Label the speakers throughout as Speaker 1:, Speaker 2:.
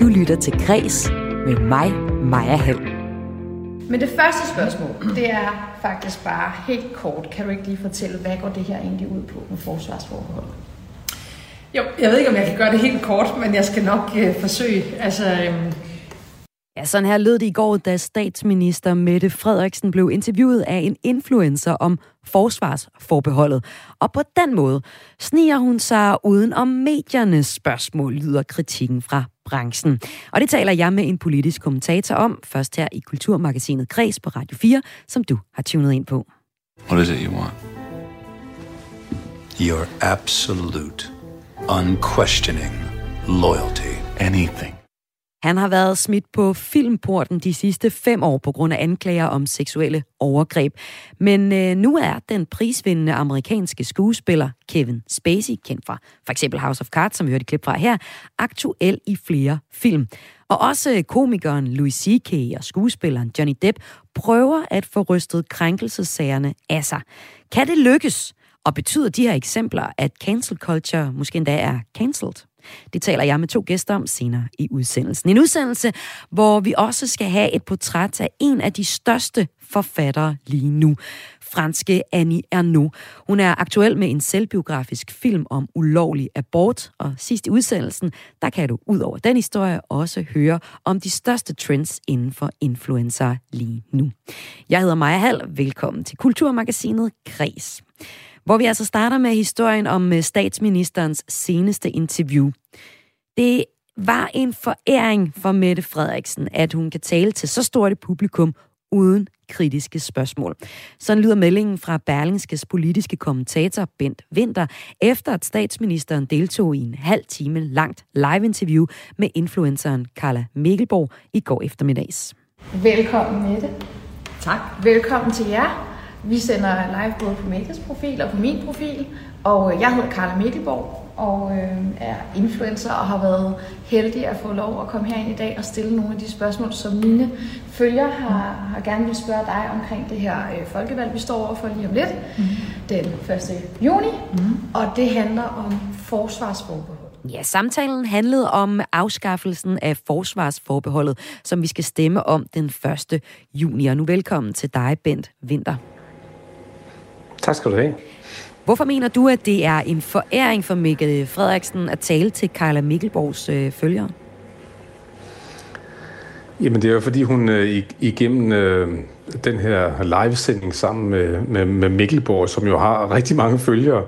Speaker 1: Du lytter til Græs med mig, Maja Hall.
Speaker 2: Men det første spørgsmål, det er faktisk bare helt kort. Kan du ikke lige fortælle, hvad går det her egentlig ud på med forsvarsforhold?
Speaker 3: Jo, jeg ved ikke, om jeg kan gøre det helt kort, men jeg skal nok øh, forsøge. Altså, øhm,
Speaker 1: Ja, sådan her lød det i går, da statsminister Mette Frederiksen blev interviewet af en influencer om forsvarsforbeholdet. Og på den måde sniger hun sig uden om mediernes spørgsmål, lyder kritikken fra branchen. Og det taler jeg med en politisk kommentator om, først her i Kulturmagasinet Græs på Radio 4, som du har tunet ind på.
Speaker 4: What is it you want?
Speaker 5: Your absolute, unquestioning loyalty.
Speaker 4: Anything.
Speaker 1: Han har været smidt på filmporten de sidste fem år på grund af anklager om seksuelle overgreb. Men øh, nu er den prisvindende amerikanske skuespiller Kevin Spacey, kendt fra for eksempel House of Cards, som vi hørte et klip fra her, aktuel i flere film. Og også komikeren Louis C.K. og skuespilleren Johnny Depp prøver at få rystet krænkelsessagerne af sig. Kan det lykkes? Og betyder de her eksempler, at cancel culture måske endda er cancelled? Det taler jeg med to gæster om senere i udsendelsen. En udsendelse, hvor vi også skal have et portræt af en af de største forfattere lige nu. Franske Annie Ernaux. Hun er aktuel med en selvbiografisk film om ulovlig abort, og sidst i udsendelsen, der kan du ud over den historie også høre om de største trends inden for influencer lige nu. Jeg hedder Maja Hall. Velkommen til Kulturmagasinet Kres hvor vi altså starter med historien om øh, statsministerens seneste interview. Det var en foræring for Mette Frederiksen, at hun kan tale til så stort et publikum uden kritiske spørgsmål. Sådan lyder meldingen fra Berlingskes politiske kommentator Bent Winter, efter at statsministeren deltog i en halv time langt live-interview med influenceren Carla Mikkelborg i går eftermiddags.
Speaker 2: Velkommen, Mette.
Speaker 3: tak.
Speaker 2: Velkommen til jer. Vi sender live både på Mettes profil og på min profil. Og øh, jeg hedder Karla Mikkelborg og øh, er influencer og har været heldig at få lov at komme herind i dag og stille nogle af de spørgsmål, som mine følgere har, har gerne vil spørge dig omkring det her øh, folkevalg, vi står overfor lige om lidt, mm. den 1. juni. Mm. Og det handler om forsvarsforbehold.
Speaker 1: Ja, samtalen handlede om afskaffelsen af forsvarsforbeholdet, som vi skal stemme om den 1. juni. Og nu velkommen til dig, Bent Winter.
Speaker 6: Tak skal du have.
Speaker 1: Hvorfor mener du, at det er en foræring for Mikkel Frederiksen at tale til Carla Mikkelborgs øh, følgere?
Speaker 6: Jamen det er jo fordi hun øh, igennem øh, den her livesending sammen med, med, med Mikkelborg, som jo har rigtig mange følgere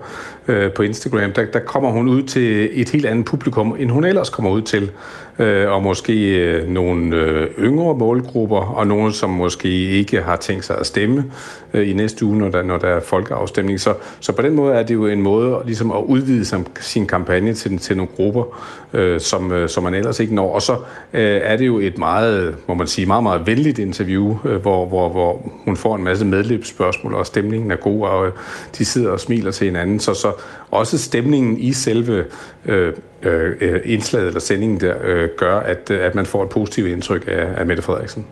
Speaker 6: øh, på Instagram, der, der kommer hun ud til et helt andet publikum, end hun ellers kommer ud til. Øh, og måske øh, nogle øh, yngre målgrupper, og nogle, som måske ikke har tænkt sig at stemme øh, i næste uge, når der, når der er folkeafstemning. Så, så på den måde er det jo en måde ligesom at udvide sin, sin kampagne til, til nogle grupper, øh, som, øh, som man ellers ikke når. Og så øh, er det jo et meget, må man sige, meget, meget venligt interview, øh, hvor, hvor, hvor hun får en masse medløbsspørgsmål, og stemningen er god, og øh, de sidder og smiler til hinanden. Så, så også stemningen i selve øh, øh, øh indslaget eller sendingen der øh, gør, at, øh, at man får et positivt indtryk af, af Mette Frederiksen.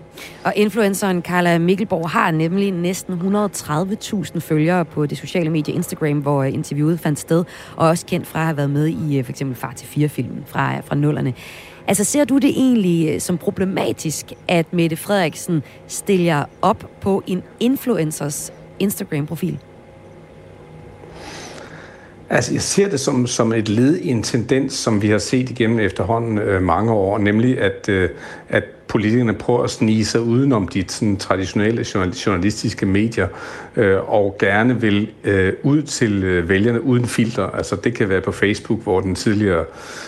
Speaker 1: Og influenceren Carla Mikkelborg har nemlig næsten 130.000 følgere på det sociale medie Instagram, hvor øh, interviewet fandt sted, og også kendt fra at have været med i øh, for eksempel Far til 4-filmen fra, fra nullerne. Altså ser du det egentlig som problematisk, at Mette Frederiksen stiller op på en influencers Instagram-profil?
Speaker 6: Altså, jeg ser det som, som et led i en tendens, som vi har set igennem efterhånden øh, mange år, nemlig at, øh, at politikerne prøver at snige sig udenom de sådan, traditionelle journalistiske medier øh, og gerne vil øh, ud til øh, vælgerne uden filter. Altså det kan være på Facebook, hvor den tidligere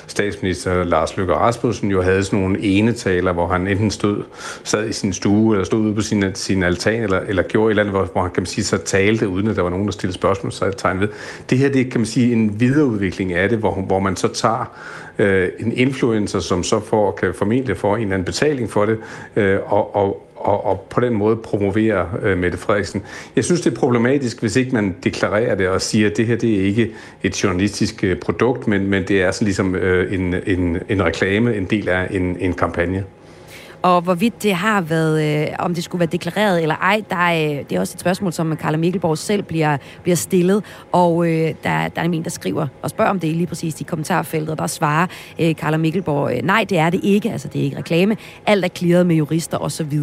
Speaker 6: statsminister Lars Løkke Rasmussen jo havde sådan nogle enetaler, hvor han enten stod, sad i sin stue eller stod ude på sin, sin altan eller, eller gjorde et eller andet, hvor, hvor han kan man sige, så talte, uden at der var nogen, der stillede spørgsmål, så tegn ved. Det her, det kan man sige en videreudvikling af det, hvor, hvor man så tager øh, en influencer, som så får, kan formentlig få en eller anden betaling for det, øh, og, og, og, og på den måde promovere øh, Mette Frederiksen. Jeg synes, det er problematisk, hvis ikke man deklarerer det og siger, at det her det er ikke et journalistisk øh, produkt, men, men det er sådan ligesom øh, en, en, en reklame, en del af en, en kampagne.
Speaker 1: Og hvorvidt det har været, øh, om det skulle være deklareret eller ej, der er, øh, det er også et spørgsmål, som Karla Mikkelborg selv bliver, bliver stillet. Og øh, der, der er en, der skriver og spørger om det lige præcis i kommentarfeltet, og der svarer øh, Karla Mikkelborg, øh, nej, det er det ikke, altså det er ikke reklame. Alt er klaret med jurister osv.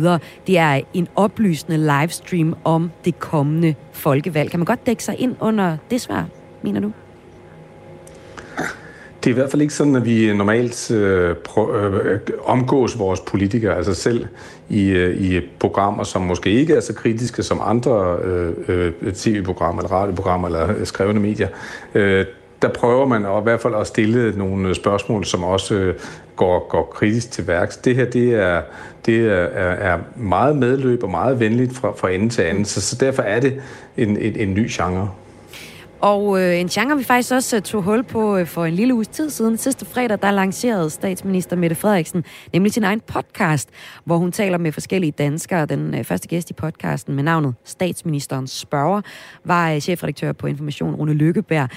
Speaker 1: Det er en oplysende livestream om det kommende folkevalg. Kan man godt dække sig ind under det svar, mener du?
Speaker 6: Det er i hvert fald ikke sådan, at vi normalt øh, prø- øh, omgås vores politikere, altså selv i, øh, i programmer, som måske ikke er så kritiske som andre øh, øh tv-programmer, eller radioprogrammer, eller øh, skrevne medier. Øh, der prøver man og i hvert fald at stille nogle spørgsmål, som også øh, går, går kritisk til værks. Det her, det er, det er, er meget medløb og meget venligt fra, fra ende til anden, så, så derfor er det en, en, en ny genre.
Speaker 1: Og øh, en genre, vi faktisk også øh, tog hul på øh, for en lille uges tid siden. Sidste fredag, der lancerede statsminister Mette Frederiksen nemlig sin egen podcast, hvor hun taler med forskellige danskere. Den øh, første gæst i podcasten med navnet Statsministerens Spørger var øh, chefredaktør på Information Rune Lykkeberg.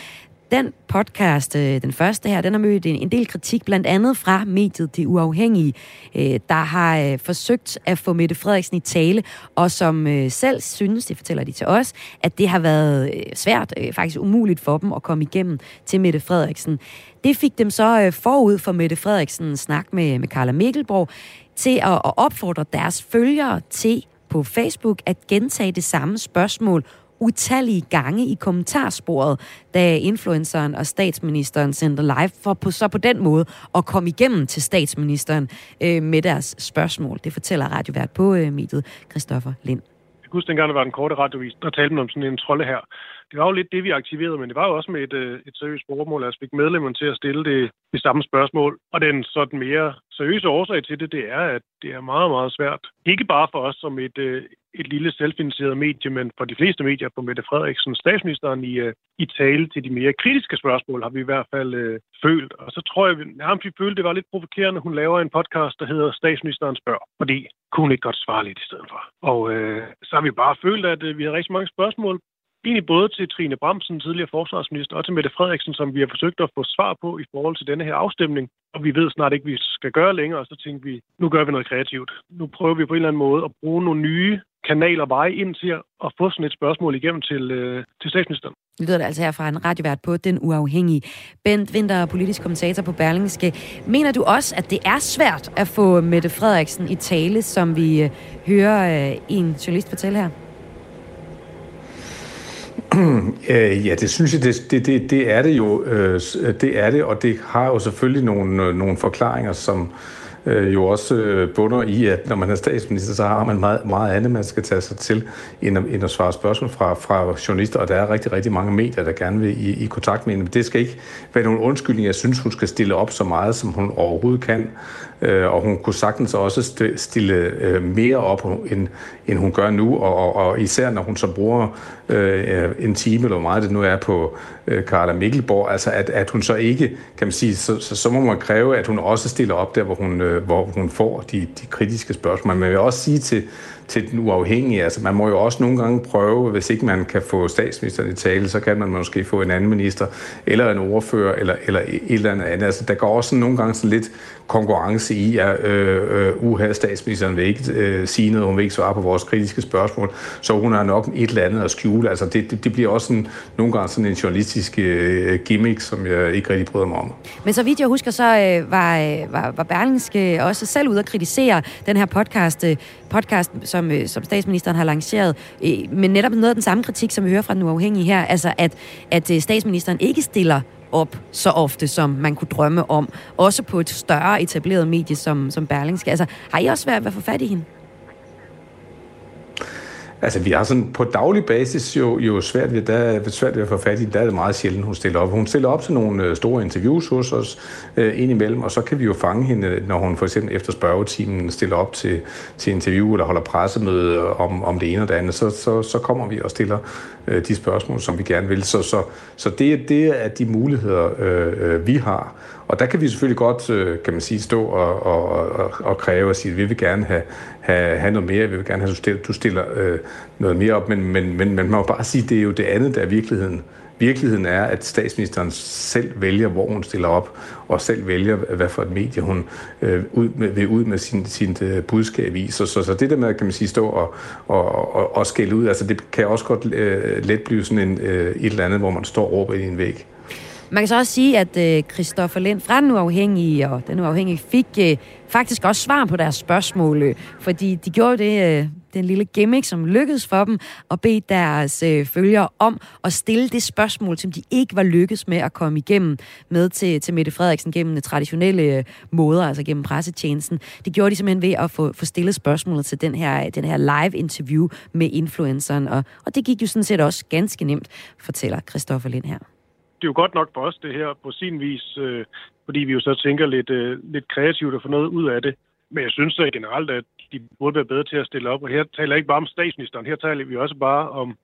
Speaker 1: Den podcast, øh, den første her, den har mødt en del kritik, blandt andet fra mediet Det Uafhængige, øh, der har øh, forsøgt at få Mette Frederiksen i tale, og som selv synes, det fortæller de til os, at det har været svært, faktisk umuligt for dem at komme igennem til Mette Frederiksen. Det fik dem så forud for Mette Frederiksen snak med, med Carla Mikkelborg til at, at opfordre deres følgere til på Facebook at gentage det samme spørgsmål utallige gange i kommentarsporet, da influenceren og statsministeren sendte live, for på, så på den måde at komme igennem til statsministeren øh, med deres spørgsmål. Det fortæller radiovært på øh, mediet, Christoffer Lind.
Speaker 7: Jeg husker dengang, der var en korte radiovis, der talte man om sådan en trolde her. Det var jo lidt det, vi aktiverede, men det var jo også med et, øh, et seriøst formål. Altså fik medlemmerne til at stille det, det samme spørgsmål. Og den sådan mere seriøse årsag til det, det er, at det er meget, meget svært. Ikke bare for os som et, øh, et lille selvfinansieret medie, men for de fleste medier på Mette Frederiksen, statsministeren, i, øh, i tale til de mere kritiske spørgsmål, har vi i hvert fald øh, følt. Og så tror jeg, at vi følte, det var lidt provokerende. Hun laver en podcast, der hedder Statsministeren spørger, fordi kunne hun ikke godt svare lidt i stedet for. Og øh, så har vi bare følt, at øh, vi har rigtig mange spørgsmål egentlig både til Trine Bramsen, tidligere forsvarsminister, og til Mette Frederiksen, som vi har forsøgt at få svar på i forhold til denne her afstemning. Og vi ved snart ikke, hvad vi skal gøre længere, og så tænkte vi, nu gør vi noget kreativt. Nu prøver vi på en eller anden måde at bruge nogle nye kanaler veje ind til at få sådan et spørgsmål igennem til, øh, til statsministeren.
Speaker 1: Det lyder det altså her fra en radiovært på Den Uafhængige. Bent Winter, politisk kommentator på Berlingske. Mener du også, at det er svært at få Mette Frederiksen i tale, som vi øh, hører øh, en journalist fortælle her?
Speaker 6: Øh, ja, det synes jeg, det, det, det, det er det jo. Øh, øh, det er det, og det har jo selvfølgelig nogle, nogle forklaringer, som, jo også bunder i, at når man er statsminister, så har man meget, meget andet, man skal tage sig til, end at, end at svare spørgsmål fra, fra journalister, og der er rigtig, rigtig mange medier, der gerne vil i, i kontakt med hende. Men det skal ikke være nogen undskyldning. Jeg synes, hun skal stille op så meget, som hun overhovedet kan, Øh, og hun kunne sagtens også stille øh, mere op, end, end hun gør nu, og, og, og især når hun så bruger øh, en time, eller hvor meget det nu er på øh, Carla Mikkelborg, altså at, at hun så ikke, kan man sige, så, så, så må man kræve, at hun også stiller op der, hvor hun, øh, hvor hun får de, de kritiske spørgsmål. Men jeg vil også sige til, til den uafhængige. Altså, man må jo også nogle gange prøve, hvis ikke man kan få statsministeren i tale, så kan man måske få en anden minister, eller en ordfører, eller, eller et eller andet. Altså, der går også nogle gange sådan lidt konkurrence i, at øh, øh, uha, statsministeren vil ikke øh, sige noget, hun vil ikke svare på vores kritiske spørgsmål, så hun har nok et eller andet at skjule. Altså, det, det, det bliver også en, nogle gange sådan en journalistisk øh, gimmick, som jeg ikke rigtig bryder mig om.
Speaker 1: Men så vidt jeg husker, så øh, var, øh, var, var Berlingske øh, også selv ude at kritisere den her podcast, øh, podcast som, øh, som statsministeren har lanceret, øh, men netop noget af den samme kritik, som vi hører fra den uafhængige her, altså at, at øh, statsministeren ikke stiller op så ofte, som man kunne drømme om. Også på et større etableret medie som, som Berlingske. Altså, har I også været ved at få fat i hende?
Speaker 6: Altså, vi har sådan på daglig basis jo, jo svært, ved, der svært ved at få fat i, der er det meget sjældent, hun stiller op. Hun stiller op til nogle øh, store interviews hos os øh, indimellem, og så kan vi jo fange hende, når hun for eksempel efter spørgetimen stiller op til, til interview eller holder pressemøde om, om det ene og det andet, så, så, så kommer vi og stiller øh, de spørgsmål, som vi gerne vil. Så, så, så det, det er de muligheder, øh, øh, vi har. Og der kan vi selvfølgelig godt, øh, kan man sige, stå og, og, og, og kræve og sige, at vi vil gerne have, have, have noget mere, vi vil gerne have, at du stiller, du stiller øh, noget mere op, men, men, men man må bare sige, at det er jo det andet, der er virkeligheden Virkeligheden er, at statsministeren selv vælger, hvor hun stiller op, og selv vælger, hvad for et medie hun øh, ud med, vil ud med sin, sin uh, budskab i. Så, så, så det der med, kan man sige, stå og, og, og, og skælde ud, altså det kan også godt øh, let blive sådan en, øh, et eller andet, hvor man står og råber i en væg.
Speaker 1: Man kan så også sige, at øh, Christoffer Lind fra Den Uafhængige og Den Uafhængige fik øh, faktisk også svar på deres spørgsmål, øh, fordi de gjorde det, øh, den lille gimmick, som lykkedes for dem, og bede deres øh, følgere om at stille det spørgsmål, som de ikke var lykkedes med at komme igennem med til, til Mette Frederiksen gennem de traditionelle øh, måder, altså gennem pressetjenesten. Det gjorde de simpelthen ved at få, få stillet spørgsmålet til den her, den her live-interview med influenceren, og, og det gik jo sådan set også ganske nemt, fortæller Christoffer Lind her
Speaker 7: det er jo godt nok for os, det her, på sin vis, øh, fordi vi jo så tænker lidt, øh, lidt kreativt at få noget ud af det. Men jeg synes da generelt, at de burde være bedre til at stille op. Og her taler jeg ikke bare om statsministeren, her taler vi også bare om,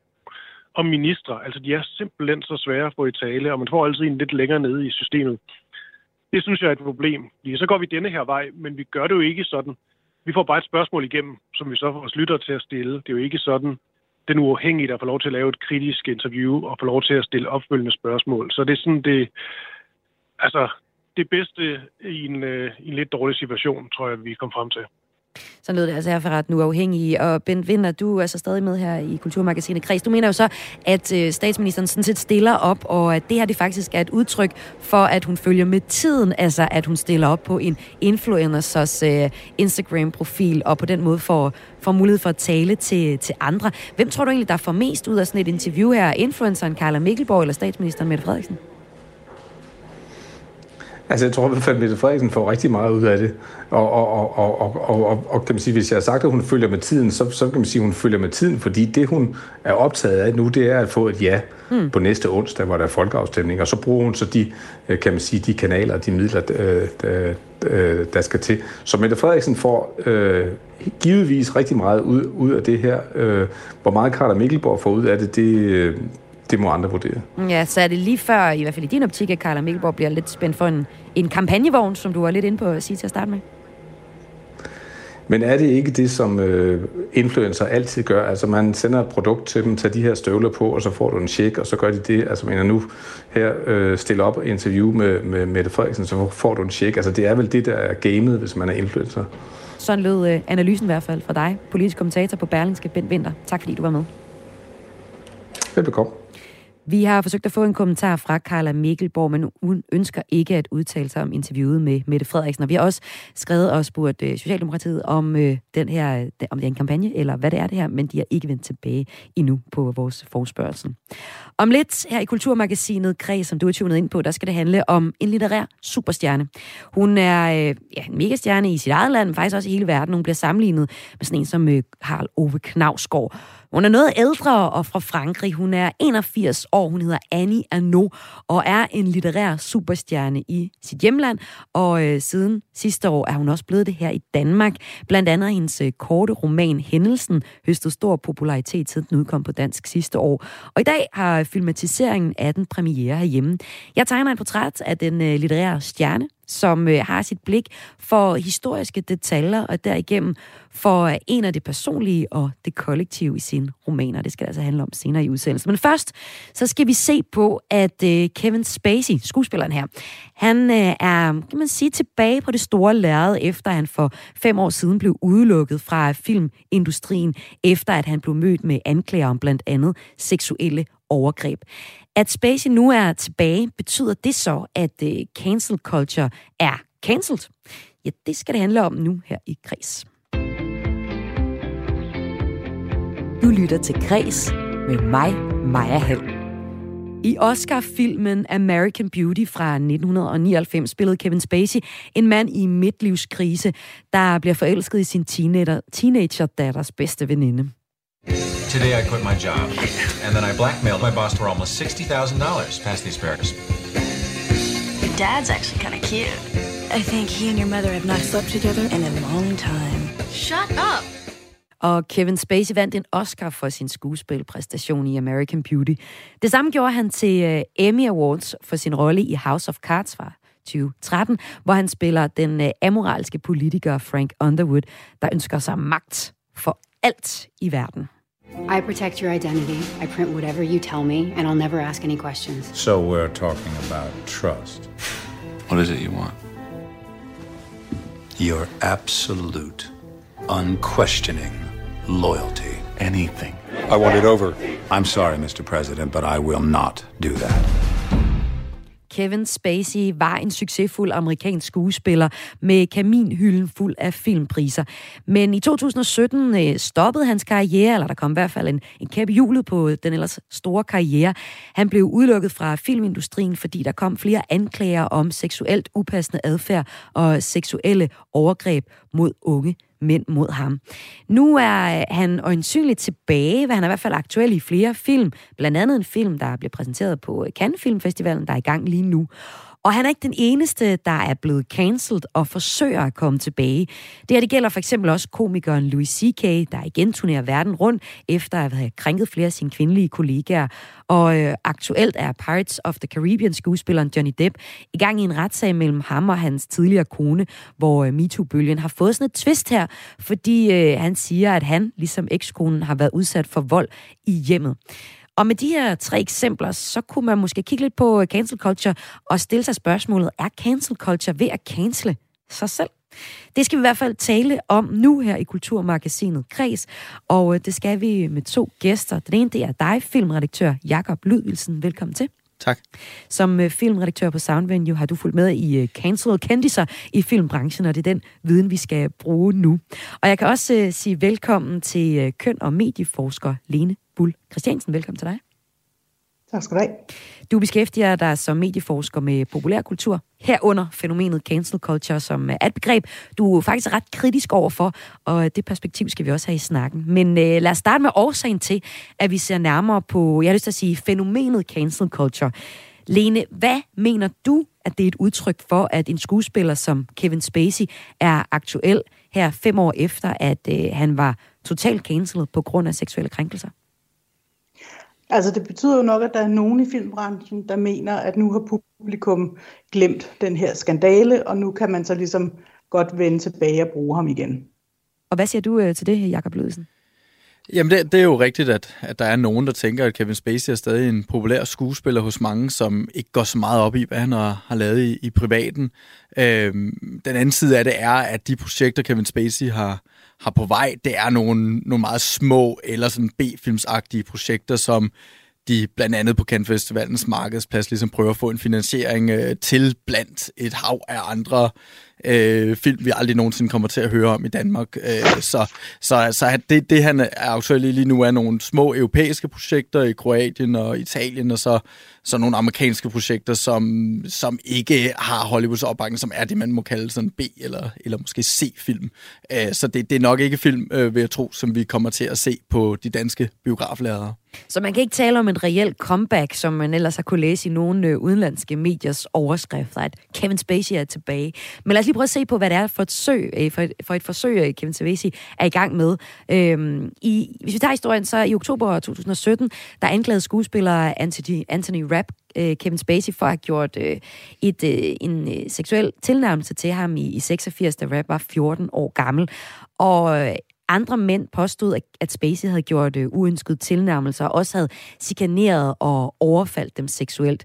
Speaker 7: om ministre. Altså, de er simpelthen så svære at få i tale, og man får altid en lidt længere nede i systemet. Det synes jeg er et problem. Så går vi denne her vej, men vi gør det jo ikke sådan. Vi får bare et spørgsmål igennem, som vi så får os lytter til at stille. Det er jo ikke sådan, den uafhængige, der får lov til at lave et kritisk interview og får lov til at stille opfølgende spørgsmål. Så det er sådan det, altså det bedste i en, øh, i en lidt dårlig situation, tror jeg, vi kom frem til.
Speaker 1: Så lød det altså her fra nu uafhængige. Og Bent Winter, du er altså stadig med her i Kulturmagasinet Kreds. Du mener jo så, at øh, statsministeren sådan set stiller op, og at det her det faktisk er et udtryk for, at hun følger med tiden, altså at hun stiller op på en influencers uh, Instagram-profil, og på den måde får, får mulighed for at tale til, til andre. Hvem tror du egentlig, der får mest ud af sådan et interview her? Influenceren Carla Mikkelborg eller statsministeren Mette Frederiksen?
Speaker 6: Altså, jeg tror i hvert fald, at Mette Frederiksen får rigtig meget ud af det. Og, og, og, og, og, og, og kan man sige, hvis jeg har sagt, at hun følger med tiden, så, så kan man sige, at hun følger med tiden, fordi det, hun er optaget af nu, det er at få et ja hmm. på næste onsdag, hvor der er folkeafstemning. Og så bruger hun så de, øh, kan man sige, de kanaler og de midler, øh, der, øh, der skal til. Så Mette Frederiksen får øh, givetvis rigtig meget ud, ud af det her. Hvor meget Karl Mikkelborg får ud af det, det, det må andre vurdere.
Speaker 1: Ja, så er det lige før, i hvert fald i din optik, at Karla Mikkelborg bliver lidt spændt for en, en kampagnevogn, som du var lidt inde på at sige til at starte med?
Speaker 6: Men er det ikke det, som øh, influencer altid gør? Altså man sender et produkt til dem, tager de her støvler på, og så får du en check, og så gør de det. Altså man er nu her øh, stiller op interview med, med Mette Frederiksen, så får du en check. Altså det er vel det, der er gamet, hvis man er influencer.
Speaker 1: Sådan lød øh, analysen i hvert fald fra dig, politisk kommentator på Berlingske, Bent Winter. Tak fordi du var med.
Speaker 6: Velbekomme.
Speaker 1: Vi har forsøgt at få en kommentar fra Carla Mikkelborg, men hun ønsker ikke at udtale sig om interviewet med Mette Frederiksen. Og vi har også skrevet og spurgt øh, Socialdemokratiet om øh, den her, øh, om det er en kampagne, eller hvad det er det her, men de har ikke vendt tilbage endnu på vores forspørgsel. Om lidt her i Kulturmagasinet Kreds, som du er tunet ind på, der skal det handle om en litterær superstjerne. Hun er ja, en megastjerne i sit eget land, men faktisk også i hele verden. Hun bliver sammenlignet med sådan en som uh, Harald Ove Knavsgaard. Hun er noget ældre og fra Frankrig. Hun er 81 år. Hun hedder Annie Arnaud og er en litterær superstjerne i sit hjemland. Og øh, siden sidste år er hun også blevet det her i Danmark. Blandt andet hendes øh, korte roman Hændelsen høstede stor popularitet, siden den udkom på dansk sidste år. Og i dag har filmatiseringen af den premiere herhjemme. Jeg tegner et portræt af den øh, litterære stjerne, som øh, har sit blik for historiske detaljer, og derigennem for øh, en af det personlige og det kollektive i sine romaner. Det skal altså handle om senere i udsendelsen. Men først, så skal vi se på, at øh, Kevin Spacey, skuespilleren her, han øh, er, kan man sige, tilbage på det store lærred, efter han for fem år siden blev udelukket fra filmindustrien, efter at han blev mødt med anklager om blandt andet seksuelle overgreb. At Spacey nu er tilbage, betyder det så, at uh, cancel culture er cancelled? Ja, det skal det handle om nu her i Kres. Du lytter til Kres med mig, Maja Hall. I Oscar-filmen American Beauty fra 1999 spillede Kevin Spacey en mand i midtlivskrise, der bliver forelsket i sin teenager, teenager-datters bedste veninde.
Speaker 8: Today I quit my job, and then I blackmailed my boss for almost $60,000 past the asparagus.
Speaker 9: Your dad's actually kind of cute. I think he and your mother have not slept together in a long time.
Speaker 2: Shut up!
Speaker 1: Og Kevin Spacey vandt en Oscar for sin skuespilpræstation i American Beauty. Det samme gjorde han til uh, Emmy Awards for sin rolle i House of Cards fra 2013, hvor han spiller den uh, amoralske politiker Frank Underwood, der ønsker sig magt for alt i verden.
Speaker 10: I protect your identity. I print whatever you tell me, and I'll never ask any questions.
Speaker 5: So we're talking about trust.
Speaker 4: What is it you want?
Speaker 5: Your absolute, unquestioning loyalty.
Speaker 4: Anything.
Speaker 5: I want it over. I'm sorry, Mr. President, but I will not do that.
Speaker 1: Kevin Spacey var en succesfuld amerikansk skuespiller med kaminhylden fuld af filmpriser. Men i 2017 øh, stoppede hans karriere, eller der kom i hvert fald en, en kæp hjulet på den ellers store karriere. Han blev udelukket fra filmindustrien, fordi der kom flere anklager om seksuelt upassende adfærd og seksuelle overgreb mod unge mænd mod ham. Nu er øh, han øjensynligt tilbage, hvad han er i hvert fald aktuel i flere film. Blandt andet en film, der bliver præsenteret på øh, Cannes Filmfestivalen, der er i gang lige nu. Og han er ikke den eneste, der er blevet cancelled og forsøger at komme tilbage. Det her det gælder for eksempel også komikeren Louis C.K., der igen turnerer verden rundt, efter at have krænket flere af sine kvindelige kollegaer. Og øh, aktuelt er Pirates of the Caribbean-skuespilleren Johnny Depp i gang i en retssag mellem ham og hans tidligere kone, hvor øh, MeToo-bølgen har fået sådan et twist her, fordi øh, han siger, at han, ligesom ekskonen, har været udsat for vold i hjemmet. Og med de her tre eksempler, så kunne man måske kigge lidt på cancel culture og stille sig spørgsmålet, er cancel culture ved at cancele sig selv? Det skal vi i hvert fald tale om nu her i Kulturmagasinet Kreds, og øh, det skal vi med to gæster. Den ene, det er dig, filmredaktør Jakob Ludvigsen. Velkommen til.
Speaker 11: Tak.
Speaker 1: Som øh, filmredaktør på Soundvenue har du fulgt med i cancelled kendiser i filmbranchen, og det er den viden, vi skal bruge nu. Og jeg kan også sige velkommen til køn- og medieforsker Lene Bull Christiansen. Velkommen til dig.
Speaker 12: Tak skal du have.
Speaker 1: Du beskæftiger dig som medieforsker med populærkultur, herunder fænomenet cancel culture, som er et begreb, du er faktisk ret kritisk overfor, og det perspektiv skal vi også have i snakken. Men øh, lad os starte med årsagen til, at vi ser nærmere på, jeg har lyst til at sige, fænomenet cancel culture. Lene, hvad mener du, at det er et udtryk for, at en skuespiller som Kevin Spacey er aktuel her fem år efter, at øh, han var totalt cancelled på grund af seksuelle krænkelser?
Speaker 12: Altså det betyder jo nok, at der er nogen i filmbranchen, der mener, at nu har publikum glemt den her skandale, og nu kan man så ligesom godt vende tilbage og bruge ham igen.
Speaker 1: Og hvad siger du øh, til det, Jakob Lødsen?
Speaker 11: Jamen det, det er jo rigtigt, at, at der er nogen, der tænker, at Kevin Spacey er stadig en populær skuespiller hos mange, som ikke går så meget op i, hvad han har, har lavet i, i privaten. Øhm, den anden side af det er, at de projekter, Kevin Spacey har, har på vej, det er nogle, nogle meget små eller sådan B-filmsagtige projekter, som de blandt andet på Cannes Festivalens markedsplads ligesom prøver at få en finansiering øh, til blandt et hav af andre øh, film, vi aldrig nogensinde kommer til at høre om i Danmark. Øh, så så, så det, det, han er aktuelt lige nu, er nogle små europæiske projekter i Kroatien og Italien, og så, så nogle amerikanske projekter, som, som ikke har Hollywoods opbakning, som er det, man må kalde sådan B- eller, eller måske C-film. Øh, så det, det er nok ikke film, øh, vil jeg tro, som vi kommer til at se på de danske biograflærere.
Speaker 1: Så man kan ikke tale om en reel comeback, som man ellers har kunne læse i nogle øh, udenlandske mediers overskrifter, at Kevin Spacey er tilbage. Men lad os lige prøve at se på, hvad det er for et, søg, for et, for et forsøg, Kevin Spacey er i gang med. Øhm, i, hvis vi tager historien, så i oktober 2017, der anklagede skuespiller Anthony, Anthony Rapp øh, Kevin Spacey for at have gjort øh, et, øh, en øh, seksuel tilnærmelse til ham i, i 86, da rap var 14 år gammel. Og øh, andre mænd påstod, at Spacey havde gjort øh, uønskede tilnærmelser, og også havde chikaneret og overfaldt dem seksuelt.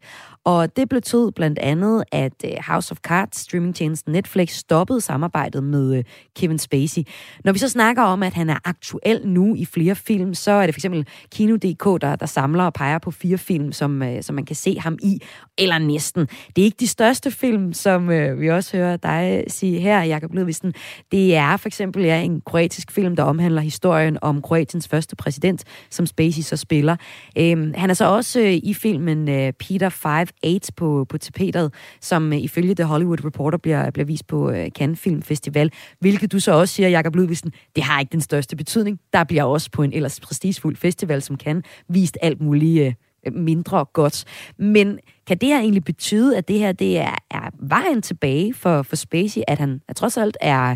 Speaker 1: Og det betød blandt andet, at øh, House of Cards, streamingtjenesten Netflix, stoppede samarbejdet med øh, Kevin Spacey. Når vi så snakker om, at han er aktuel nu i flere film, så er det for eksempel Kino.dk, der, der samler og peger på fire film, som, øh, som man kan se ham i, eller næsten. Det er ikke de største film, som vi også hører dig sige her, Jakob Ludvigsen. Det er for eksempel ja, en kroatisk film, der omhandler historien om Kroatiens første præsident, som Spacey så spiller. Øhm, han er så også øh, i filmen øh, Peter 5 AIDS på, på tapetet, som øh, ifølge The Hollywood Reporter bliver, bliver vist på øh, Cannes Film Festival, hvilket du så også siger, Jakob Ludvigsen, det har ikke den største betydning. Der bliver også på en ellers prestigefuld festival som kan vist alt muligt øh, mindre godt. Men kan det her egentlig betyde, at det her det er, er vejen tilbage for, for Spacey, at han at trods alt er,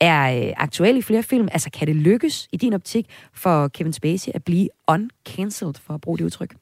Speaker 1: er aktuel i flere film? Altså kan det lykkes i din optik for Kevin Spacey at blive uncancelled, for at bruge det udtryk?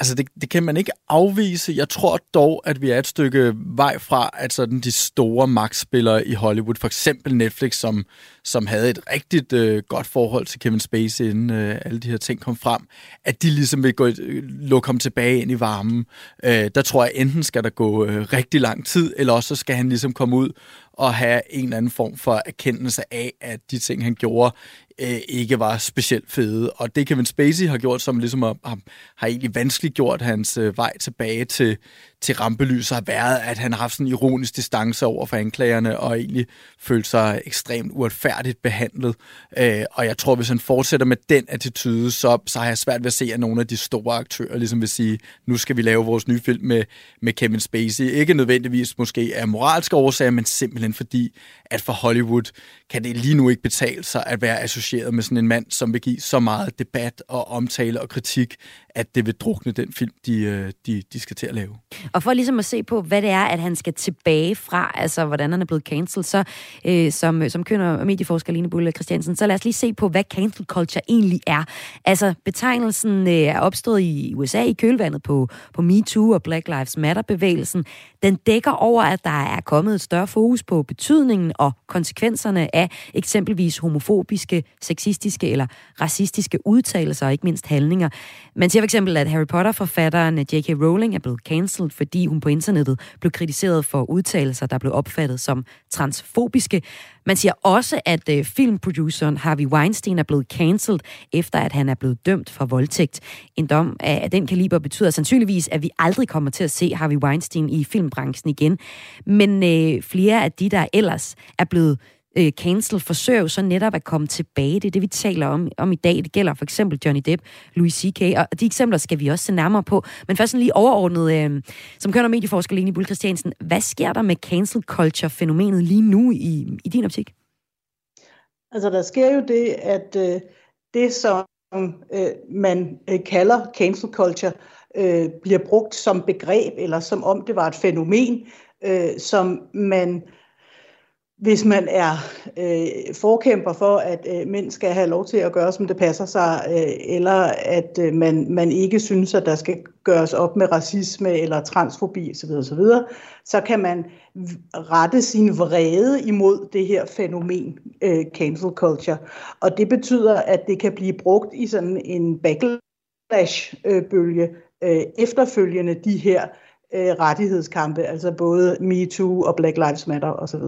Speaker 11: Altså, det, det kan man ikke afvise. Jeg tror dog, at vi er et stykke vej fra, at sådan de store magtspillere i Hollywood, for eksempel Netflix, som, som havde et rigtigt øh, godt forhold til Kevin Spacey, inden øh, alle de her ting kom frem, at de ligesom vil gå, øh, lukke ham tilbage ind i varmen. Øh, der tror jeg, enten skal der gå øh, rigtig lang tid, eller også skal han ligesom komme ud og have en eller anden form for erkendelse af, at de ting, han gjorde, øh, ikke var specielt fede. Og det Kevin Spacey har gjort, som ligesom har, har egentlig vanskeligt gjort hans øh, vej tilbage til, til rampelyset, har været, at han har haft sådan en ironisk distance over for anklagerne, og egentlig følt sig ekstremt uretfærdigt behandlet. Øh, og jeg tror, hvis han fortsætter med den attitude, så, så har jeg svært ved at se, at nogle af de store aktører ligesom vil sige, nu skal vi lave vores nye film med, med Kevin Spacey. Ikke nødvendigvis måske af moralske årsager, men simpelthen fordi, at for Hollywood kan det lige nu ikke betale sig at være associeret med sådan en mand, som vil give så meget debat og omtale og kritik, at det vil drukne den film, de, øh, de, de skal til at lave.
Speaker 1: Og for ligesom at se på, hvad det er, at han skal tilbage fra, altså hvordan han er blevet cancelled, så øh, som, øh, som kønner og medieforsker Line Bulle Christiansen, så lad os lige se på, hvad cancel culture egentlig er. Altså betegnelsen øh, er opstået i USA i kølvandet på, på MeToo og Black Lives Matter-bevægelsen. Den dækker over, at der er kommet et større fokus på betydningen og konsekvenserne af eksempelvis homofobiske, sexistiske eller racistiske udtalelser og ikke mindst handlinger. Man siger for eksempel, at Harry Potter-forfatteren J.K. Rowling er blevet cancelled, fordi hun på internettet blev kritiseret for udtalelser, der blev opfattet som transfobiske. Man siger også, at øh, filmproduceren Harvey Weinstein er blevet cancelled, efter at han er blevet dømt for voldtægt. En dom af den kaliber betyder sandsynligvis, at vi aldrig kommer til at se Harvey Weinstein i filmbranchen igen. Men øh, flere af de, der ellers er blevet øh, cancel forsøger jo så netop at komme tilbage. Det er det, vi taler om, om i dag. Det gælder for eksempel Johnny Depp, Louis C.K., og de eksempler skal vi også se nærmere på. Men først sådan lige overordnet, øh, som kører medieforsker Lene Bull Christiansen, hvad sker der med cancel culture-fænomenet lige nu i, i din optik?
Speaker 12: Altså, der sker jo det, at øh, det, som øh, man øh, kalder cancel culture, øh, bliver brugt som begreb, eller som om det var et fænomen, øh, som man hvis man er øh, forkæmper for, at øh, mænd skal have lov til at gøre, som det passer sig, øh, eller at øh, man, man ikke synes, at der skal gøres op med racisme eller transfobi osv., osv., så kan man rette sin vrede imod det her fænomen, øh, cancel culture. Og det betyder, at det kan blive brugt i sådan en backlash-bølge øh, øh, efterfølgende de her øh, rettighedskampe, altså både MeToo og Black Lives Matter osv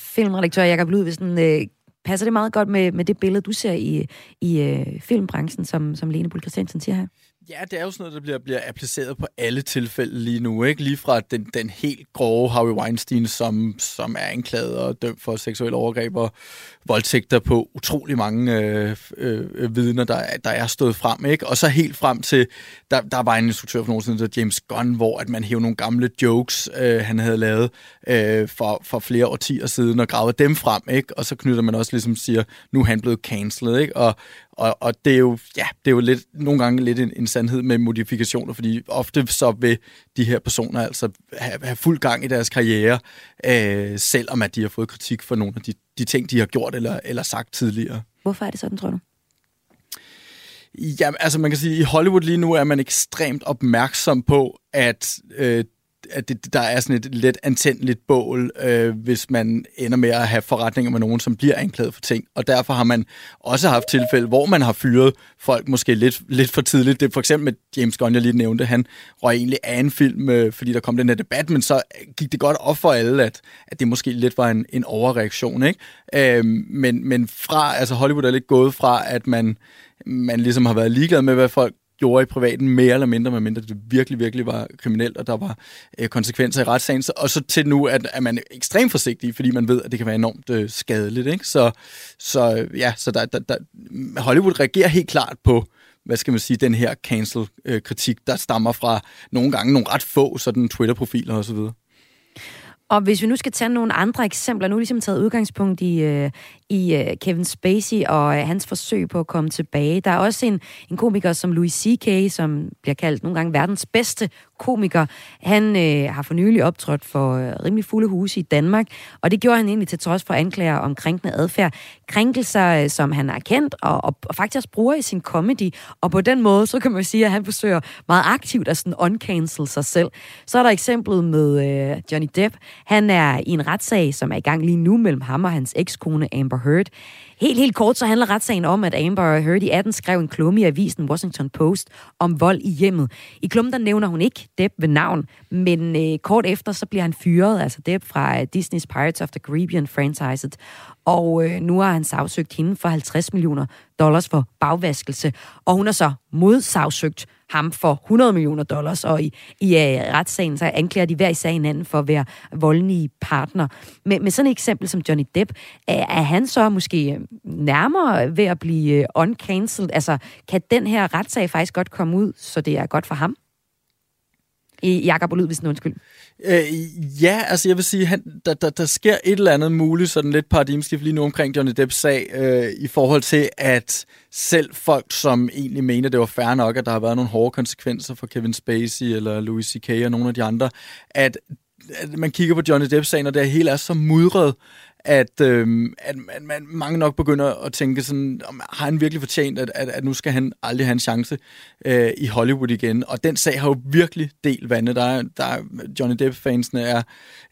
Speaker 1: filmredaktør Jakob Ludvigsen, øh, passer det meget godt med, med det billede, du ser i, i øh, filmbranchen, som, som Lene Bull Christiansen siger her?
Speaker 11: Ja, det er jo sådan noget, der bliver, bliver appliceret på alle tilfælde lige nu. Ikke? Lige fra den, den helt grove Harvey Weinstein, som, som er anklaget og dømt for seksuelle overgreb og voldtægter på utrolig mange øh, øh, vidner, der, der er stået frem. Ikke? Og så helt frem til, der, der var en instruktør for nogen der James Gunn, hvor at man hævde nogle gamle jokes, øh, han havde lavet øh, for, for flere årtier siden, og gravede dem frem. Ikke? Og så knytter man også ligesom siger, nu er han blevet cancelled. Ikke? Og, og, og det er jo, ja, det er jo lidt, nogle gange lidt en, en sandhed med modifikationer, fordi ofte så vil de her personer altså have, have fuld gang i deres karriere, øh, selvom at de har fået kritik for nogle af de, de ting, de har gjort eller, eller sagt tidligere.
Speaker 1: Hvorfor er det sådan, tror du?
Speaker 11: Ja, altså man kan sige, at i Hollywood lige nu er man ekstremt opmærksom på, at øh, at det, der er sådan et let antændeligt bål, øh, hvis man ender med at have forretninger med nogen, som bliver anklaget for ting. Og derfor har man også haft tilfælde, hvor man har fyret folk måske lidt, lidt for tidligt. Det er for eksempel med James Gunn, jeg lige nævnte. Han røg egentlig af en film, øh, fordi der kom den her debat, men så gik det godt op for alle, at, at det måske lidt var en, en overreaktion. Ikke? Øh, men, men fra, altså Hollywood er lidt gået fra, at man, man ligesom har været ligeglad med, hvad folk gjorde i privaten, mere eller mindre, medmindre det virkelig, virkelig var kriminelt, og der var øh, konsekvenser i retssagen. Og så til nu, at, at man er ekstremt forsigtig, fordi man ved, at det kan være enormt øh, skadeligt. Ikke? Så, så ja, så der, der, der, Hollywood reagerer helt klart på, hvad skal man sige, den her cancel-kritik, der stammer fra nogle gange nogle ret få sådan Twitter-profiler osv.
Speaker 1: Og hvis vi nu skal tage nogle andre eksempler, nu er ligesom taget udgangspunkt i, øh, i øh, Kevin Spacey og øh, hans forsøg på at komme tilbage. Der er også en, en komiker som Louis C.K., som bliver kaldt nogle gange verdens bedste komiker. Han øh, har for nylig optrådt for øh, rimelig fulde huse i Danmark, og det gjorde han egentlig til trods for anklager om krænkende adfærd. Krænkelser, øh, som han har kendt og, og, og faktisk bruger i sin comedy, og på den måde, så kan man sige, at han forsøger meget aktivt at sådan uncancel sig selv. Så er der eksemplet med øh, Johnny Depp. Han er i en retssag, som er i gang lige nu mellem ham og hans ekskone Amber Heard. Helt, helt kort, så handler retssagen om, at Amber Heard i 18 skrev en klumme i avisen Washington Post om vold i hjemmet. I klummen, der nævner hun ikke Depp ved navn, men øh, kort efter, så bliver han fyret, altså Depp fra øh, Disney's Pirates of the Caribbean franchise. Og øh, nu har han sagsøgt hende for 50 millioner dollars for bagvaskelse. Og hun har så modsagsøgt ham for 100 millioner dollars, og i, i uh, retssagen så anklager de hver især hinanden for at være voldelige partner. Med, med sådan et eksempel som Johnny Depp, er, er han så måske øh, nærmere ved at blive øh, uncancelled? Altså, kan den her retssag faktisk godt komme ud, så det er godt for ham? Jakob Oludvisen, undskyld.
Speaker 11: Øh, ja, altså jeg vil sige, han, der, der, der sker et eller andet muligt, sådan lidt paradigmeskift lige nu omkring Johnny Depps sag, øh, i forhold til, at selv folk, som egentlig mener, det var fair nok, at der har været nogle hårde konsekvenser for Kevin Spacey eller Louis C.K. og nogle af de andre, at at man kigger på Johnny Depp-sagen, og det hele er så mudret, at, øh, at man, man, mange nok begynder at tænke sådan, om, har han virkelig fortjent, at, at, at nu skal han aldrig have en chance øh, i Hollywood igen. Og den sag har jo virkelig del vandet. Der der Johnny Depp-fansene er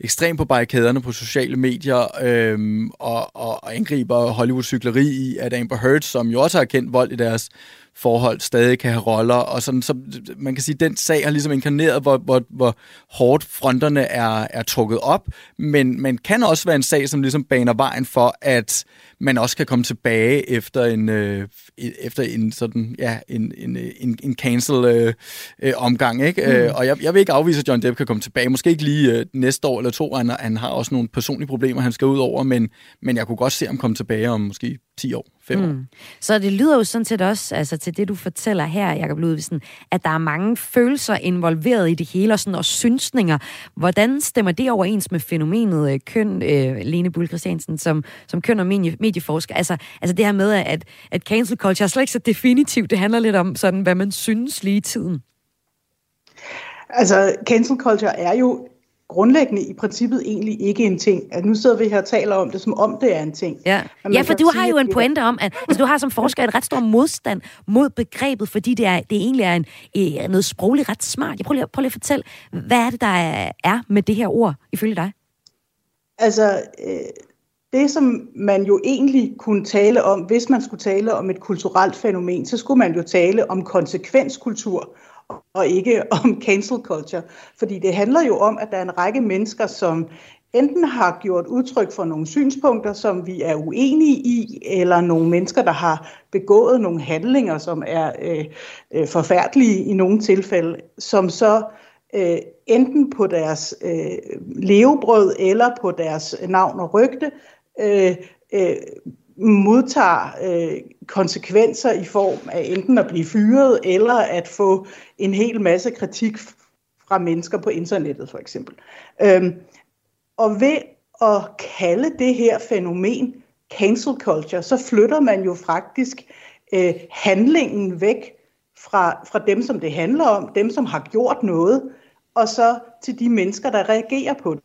Speaker 11: ekstremt på barrikaderne på sociale medier øh, og, og, og angriber Hollywood-cykleri i, at Amber Heard, som jo også har kendt vold i deres forhold stadig kan have roller, og sådan, så man kan sige, at den sag har ligesom inkarneret, hvor, hvor, hvor hårdt fronterne er, er trukket op, men man kan også være en sag, som ligesom baner vejen for, at man også kan komme tilbage efter en, øh, efter en sådan, ja, en, en, en, en cancel øh, øh, omgang, ikke? Mm. Øh, og jeg, jeg vil ikke afvise, at John Depp kan komme tilbage. Måske ikke lige øh, næste år eller to. Han, han har også nogle personlige problemer, han skal ud over, men, men jeg kunne godt se ham komme tilbage om måske 10 år, 5 mm. år.
Speaker 1: Så det lyder jo sådan set også, altså til det du fortæller her, Jacob Ludvigsen, at der er mange følelser involveret i det hele, og, sådan, og synsninger. Hvordan stemmer det overens med fænomenet øh, køn, øh, Lene Bull Christiansen, som, som køn- og medieforsker? Altså, altså det her med, at, at cancel culture er slet ikke så definitivt. Det handler lidt om, sådan, hvad man synes lige i tiden.
Speaker 12: Altså, cancel culture er jo grundlæggende i princippet egentlig ikke en ting. At nu sidder vi her og taler om det, som om det er en ting.
Speaker 1: Ja, ja for du har jo en pointe om, at altså, du har som forsker et ret stor modstand mod begrebet, fordi det, er, det egentlig er en, eh, noget sprogligt ret smart. Jeg prøver lige, prøver lige at fortælle, hvad er det, der er med det her ord, ifølge dig?
Speaker 12: Altså, øh, det som man jo egentlig kunne tale om, hvis man skulle tale om et kulturelt fænomen, så skulle man jo tale om konsekvenskultur og ikke om cancel culture. Fordi det handler jo om, at der er en række mennesker, som enten har gjort udtryk for nogle synspunkter, som vi er uenige i, eller nogle mennesker, der har begået nogle handlinger, som er øh, øh forfærdelige i nogle tilfælde, som så øh, enten på deres øh, levebrød eller på deres navn og rygte øh, øh, modtager øh, konsekvenser i form af enten at blive fyret eller at få en hel masse kritik fra mennesker på internettet for eksempel. Øhm, og ved at kalde det her fænomen cancel culture, så flytter man jo faktisk øh, handlingen væk fra, fra dem, som det handler om, dem, som har gjort noget, og så til de mennesker, der reagerer på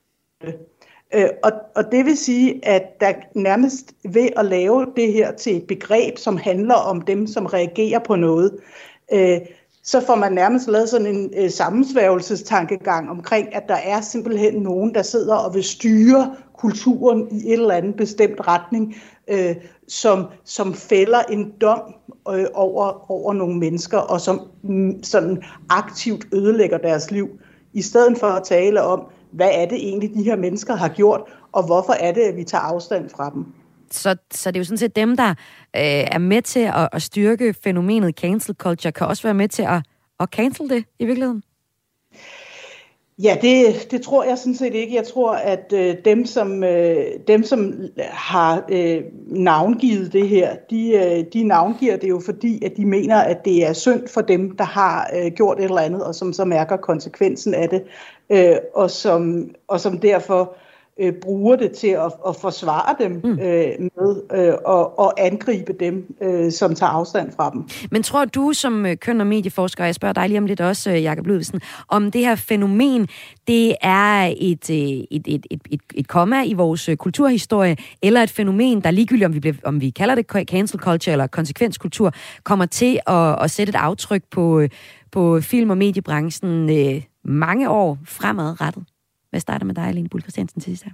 Speaker 12: det. Øh, og, og det vil sige, at der nærmest ved at lave det her til et begreb, som handler om dem, som reagerer på noget, øh, så får man nærmest lavet sådan en øh, sammensværgelsestankegang omkring, at der er simpelthen nogen, der sidder og vil styre kulturen i et eller andet bestemt retning, øh, som, som fælder en dom øh, over, over nogle mennesker, og som mh, sådan aktivt ødelægger deres liv, i stedet for at tale om, hvad er det egentlig, de her mennesker har gjort, og hvorfor er det, at vi tager afstand fra dem.
Speaker 1: Så, så det er jo sådan set dem, der øh, er med til at, at styrke fænomenet cancel culture, kan også være med til at, at cancel det i virkeligheden?
Speaker 12: Ja, det, det tror jeg sådan set ikke. Jeg tror, at øh, dem, som, øh, dem, som har øh, navngivet det her, de, øh, de navngiver det jo fordi, at de mener, at det er synd for dem, der har øh, gjort et eller andet, og som så mærker konsekvensen af det, øh, og, som, og som derfor øh, bruger det til at, at forsvare dem mm. øh, med øh, og, og angribe dem, øh, som tager afstand fra dem.
Speaker 1: Men tror du som øh, køn- og medieforsker, jeg spørger dig lige om lidt også, øh, Jakob Ludvigsen, om det her fænomen, det er et, øh, et, et, et, et, et komma i vores kulturhistorie, eller et fænomen, der ligegyldigt, om vi, bliver, om vi kalder det cancel culture eller konsekvenskultur, kommer til at, at sætte et aftryk på, på film- og mediebranchen øh, mange år fremadrettet? Hvad starter med dig, Aline Bull Christiansen, til sidst her?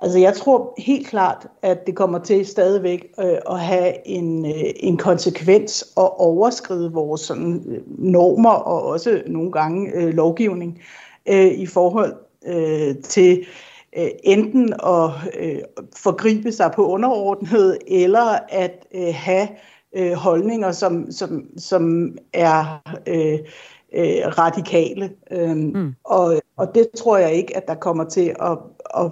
Speaker 12: Altså jeg tror helt klart, at det kommer til stadigvæk øh, at have en, øh, en konsekvens at overskride vores sådan, øh, normer og også nogle gange øh, lovgivning øh, i forhold øh, til øh, enten at øh, forgribe sig på underordnet eller at øh, have øh, holdninger, som, som, som er øh, øh, radikale. Øh, mm. og, og det tror jeg ikke, at der kommer til at, at,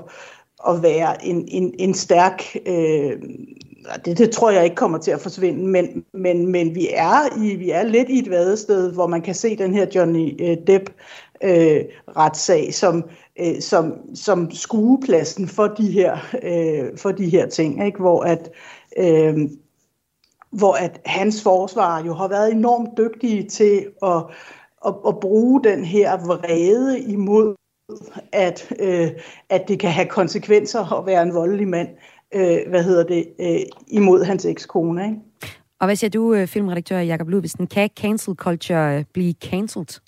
Speaker 12: at være en, en, en stærk... Øh, det, det tror jeg ikke kommer til at forsvinde, men, men, men vi, er i, vi er lidt i et vadested, hvor man kan se den her Johnny øh, Depp øh, retssag som, øh, som, som skuepladsen for de her, øh, for de her ting, ikke? hvor at øh, hvor at hans forsvar jo har været enormt dygtige til at at, at bruge den her vrede imod, at, øh, at det kan have konsekvenser at være en voldelig mand, øh, hvad hedder det, øh, imod hans ekskone. Ikke?
Speaker 1: Og hvad siger du, øh, filmredaktør Jakob Ludvigsen? Kan cancel culture øh, blive cancelled?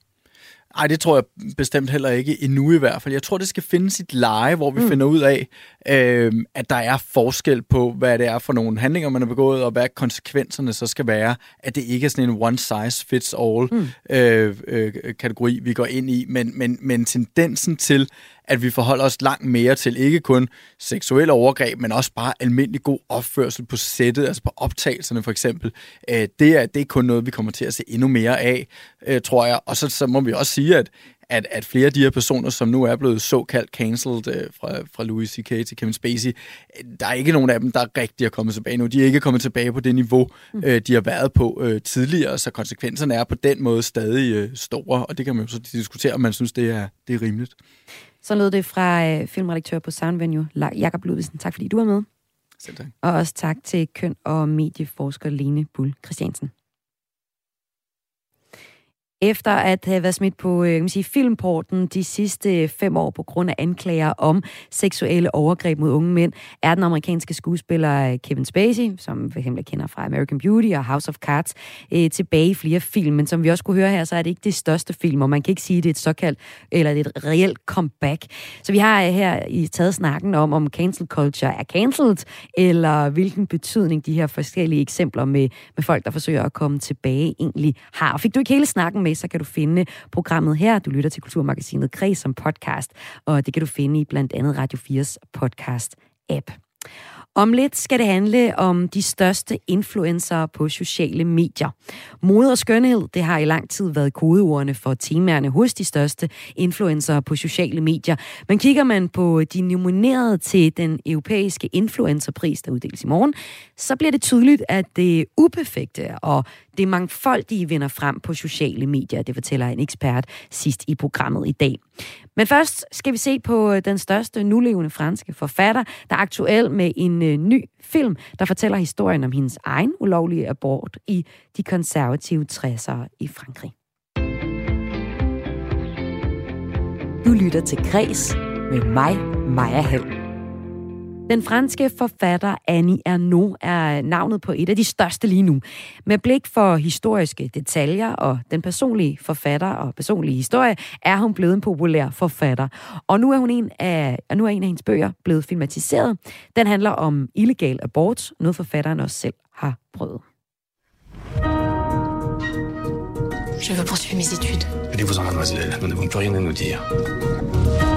Speaker 11: Nej, det tror jeg bestemt heller ikke endnu i hvert fald. Jeg tror, det skal finde sit leje, hvor vi mm. finder ud af, øh, at der er forskel på, hvad det er for nogle handlinger, man har begået, og hvad konsekvenserne så skal være. At det ikke er sådan en one-size-fits-all mm. øh, øh, kategori, vi går ind i, men, men, men tendensen til, at vi forholder os langt mere til ikke kun seksuelle overgreb, men også bare almindelig god opførsel på sættet, altså på optagelserne for eksempel. Øh, det, er, det er kun noget, vi kommer til at se endnu mere af, øh, tror jeg. Og så, så må vi også sige, at at, at flere af de her personer, som nu er blevet såkaldt cancelled øh, fra, fra Louis C.K. til Kevin Spacey, der er ikke nogen af dem, der rigtig er kommet tilbage nu. De er ikke kommet tilbage på det niveau, mm. øh, de har været på øh, tidligere, så konsekvenserne er på den måde stadig øh, store, og det kan man jo så diskutere, om man synes, det er, det er rimeligt.
Speaker 1: Så lød det fra øh, filmredaktør på Sound Venue, Jakob Ludvigsen. Tak fordi du var med.
Speaker 11: Selv tak.
Speaker 1: Og også tak til køn- og medieforsker Lene Bull Christiansen. Efter at have været smidt på øh, kan man sige, filmporten de sidste øh, fem år på grund af anklager om seksuelle overgreb mod unge mænd, er den amerikanske skuespiller øh, Kevin Spacey, som for eksempel kender fra American Beauty og House of Cards, tilbage i flere film. Men som vi også kunne høre her, så er det ikke det største film, og man kan ikke sige, at det er et såkaldt, eller det er et reelt comeback. Så vi har her i taget snakken om, om cancel culture er cancelled, eller hvilken betydning de her forskellige eksempler med, med folk, der forsøger at komme tilbage, egentlig har. Og fik du ikke hele snakken med, så kan du finde programmet her. Du lytter til Kulturmagasinet Kreds som podcast, og det kan du finde i blandt andet Radio 4's podcast-app. Om lidt skal det handle om de største influencer på sociale medier. Mode og skønhed, det har i lang tid været kodeordene for temaerne hos de største influencer på sociale medier. Men kigger man på de nominerede til den europæiske influencerpris, der uddeles i morgen, så bliver det tydeligt, at det uperfekte og det mangfoldige vinder frem på sociale medier. Det fortæller en ekspert sidst i programmet i dag. Men først skal vi se på øh, den største nulevende franske forfatter, der er aktuel med en øh, ny film, der fortæller historien om hendes egen ulovlige abort i de konservative 60'ere i Frankrig. Du lytter til Græs med mig, Maja Halm. Den franske forfatter Annie Ernaux er navnet på et af de største lige nu. Med blik for historiske detaljer og den personlige forfatter og personlige historie, er hun blevet en populær forfatter. Og nu er hun en af, og nu er en af hendes bøger blevet filmatiseret. Den handler om illegal abort, noget forfatteren også selv har prøvet.
Speaker 13: Je veux poursuivre mes études.
Speaker 14: Allez-vous-en, mademoiselle. Nous n'avons plus rien à nous dire.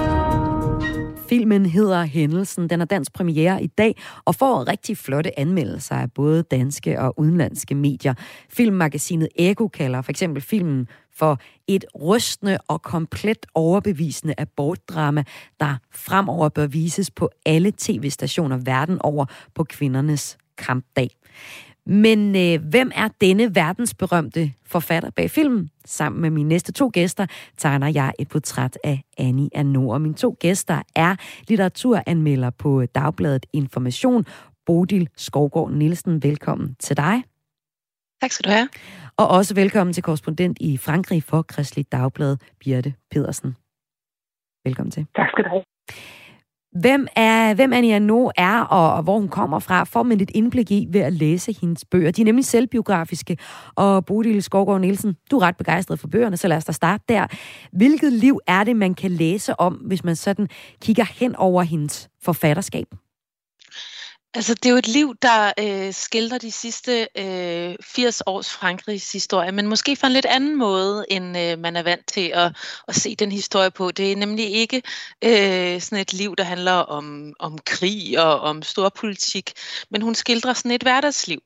Speaker 1: Filmen hedder Hændelsen. Den er dansk premiere i dag og får rigtig flotte anmeldelser af både danske og udenlandske medier. Filmmagasinet Ego kalder for eksempel filmen for et rystende og komplet overbevisende abortdrama, der fremover bør vises på alle tv-stationer verden over på kvindernes kampdag. Men øh, hvem er denne verdensberømte forfatter bag filmen? Sammen med mine næste to gæster tegner jeg et portræt af Annie Arnaud. Og mine to gæster er litteraturanmelder på Dagbladet Information, Bodil Skovgaard Nielsen. Velkommen til dig.
Speaker 15: Tak skal du have.
Speaker 1: Og også velkommen til korrespondent i Frankrig for Kristelig Dagblad, Birte Pedersen. Velkommen til.
Speaker 12: Tak skal du have.
Speaker 1: Hvem, er, hvem Anja No er, og, og hvor hun kommer fra, får man et indblik i ved at læse hendes bøger. De er nemlig selvbiografiske, og Bodil Skovgaard Nielsen, du er ret begejstret for bøgerne, så lad os da starte der. Hvilket liv er det, man kan læse om, hvis man sådan kigger hen over hendes forfatterskab?
Speaker 15: Altså, det er jo et liv, der øh, skildrer de sidste øh, 80 års Frankrigs historie, men måske på en lidt anden måde, end øh, man er vant til at, at se den historie på. Det er nemlig ikke øh, sådan et liv, der handler om, om krig og om storpolitik, men hun skildrer sådan et hverdagsliv.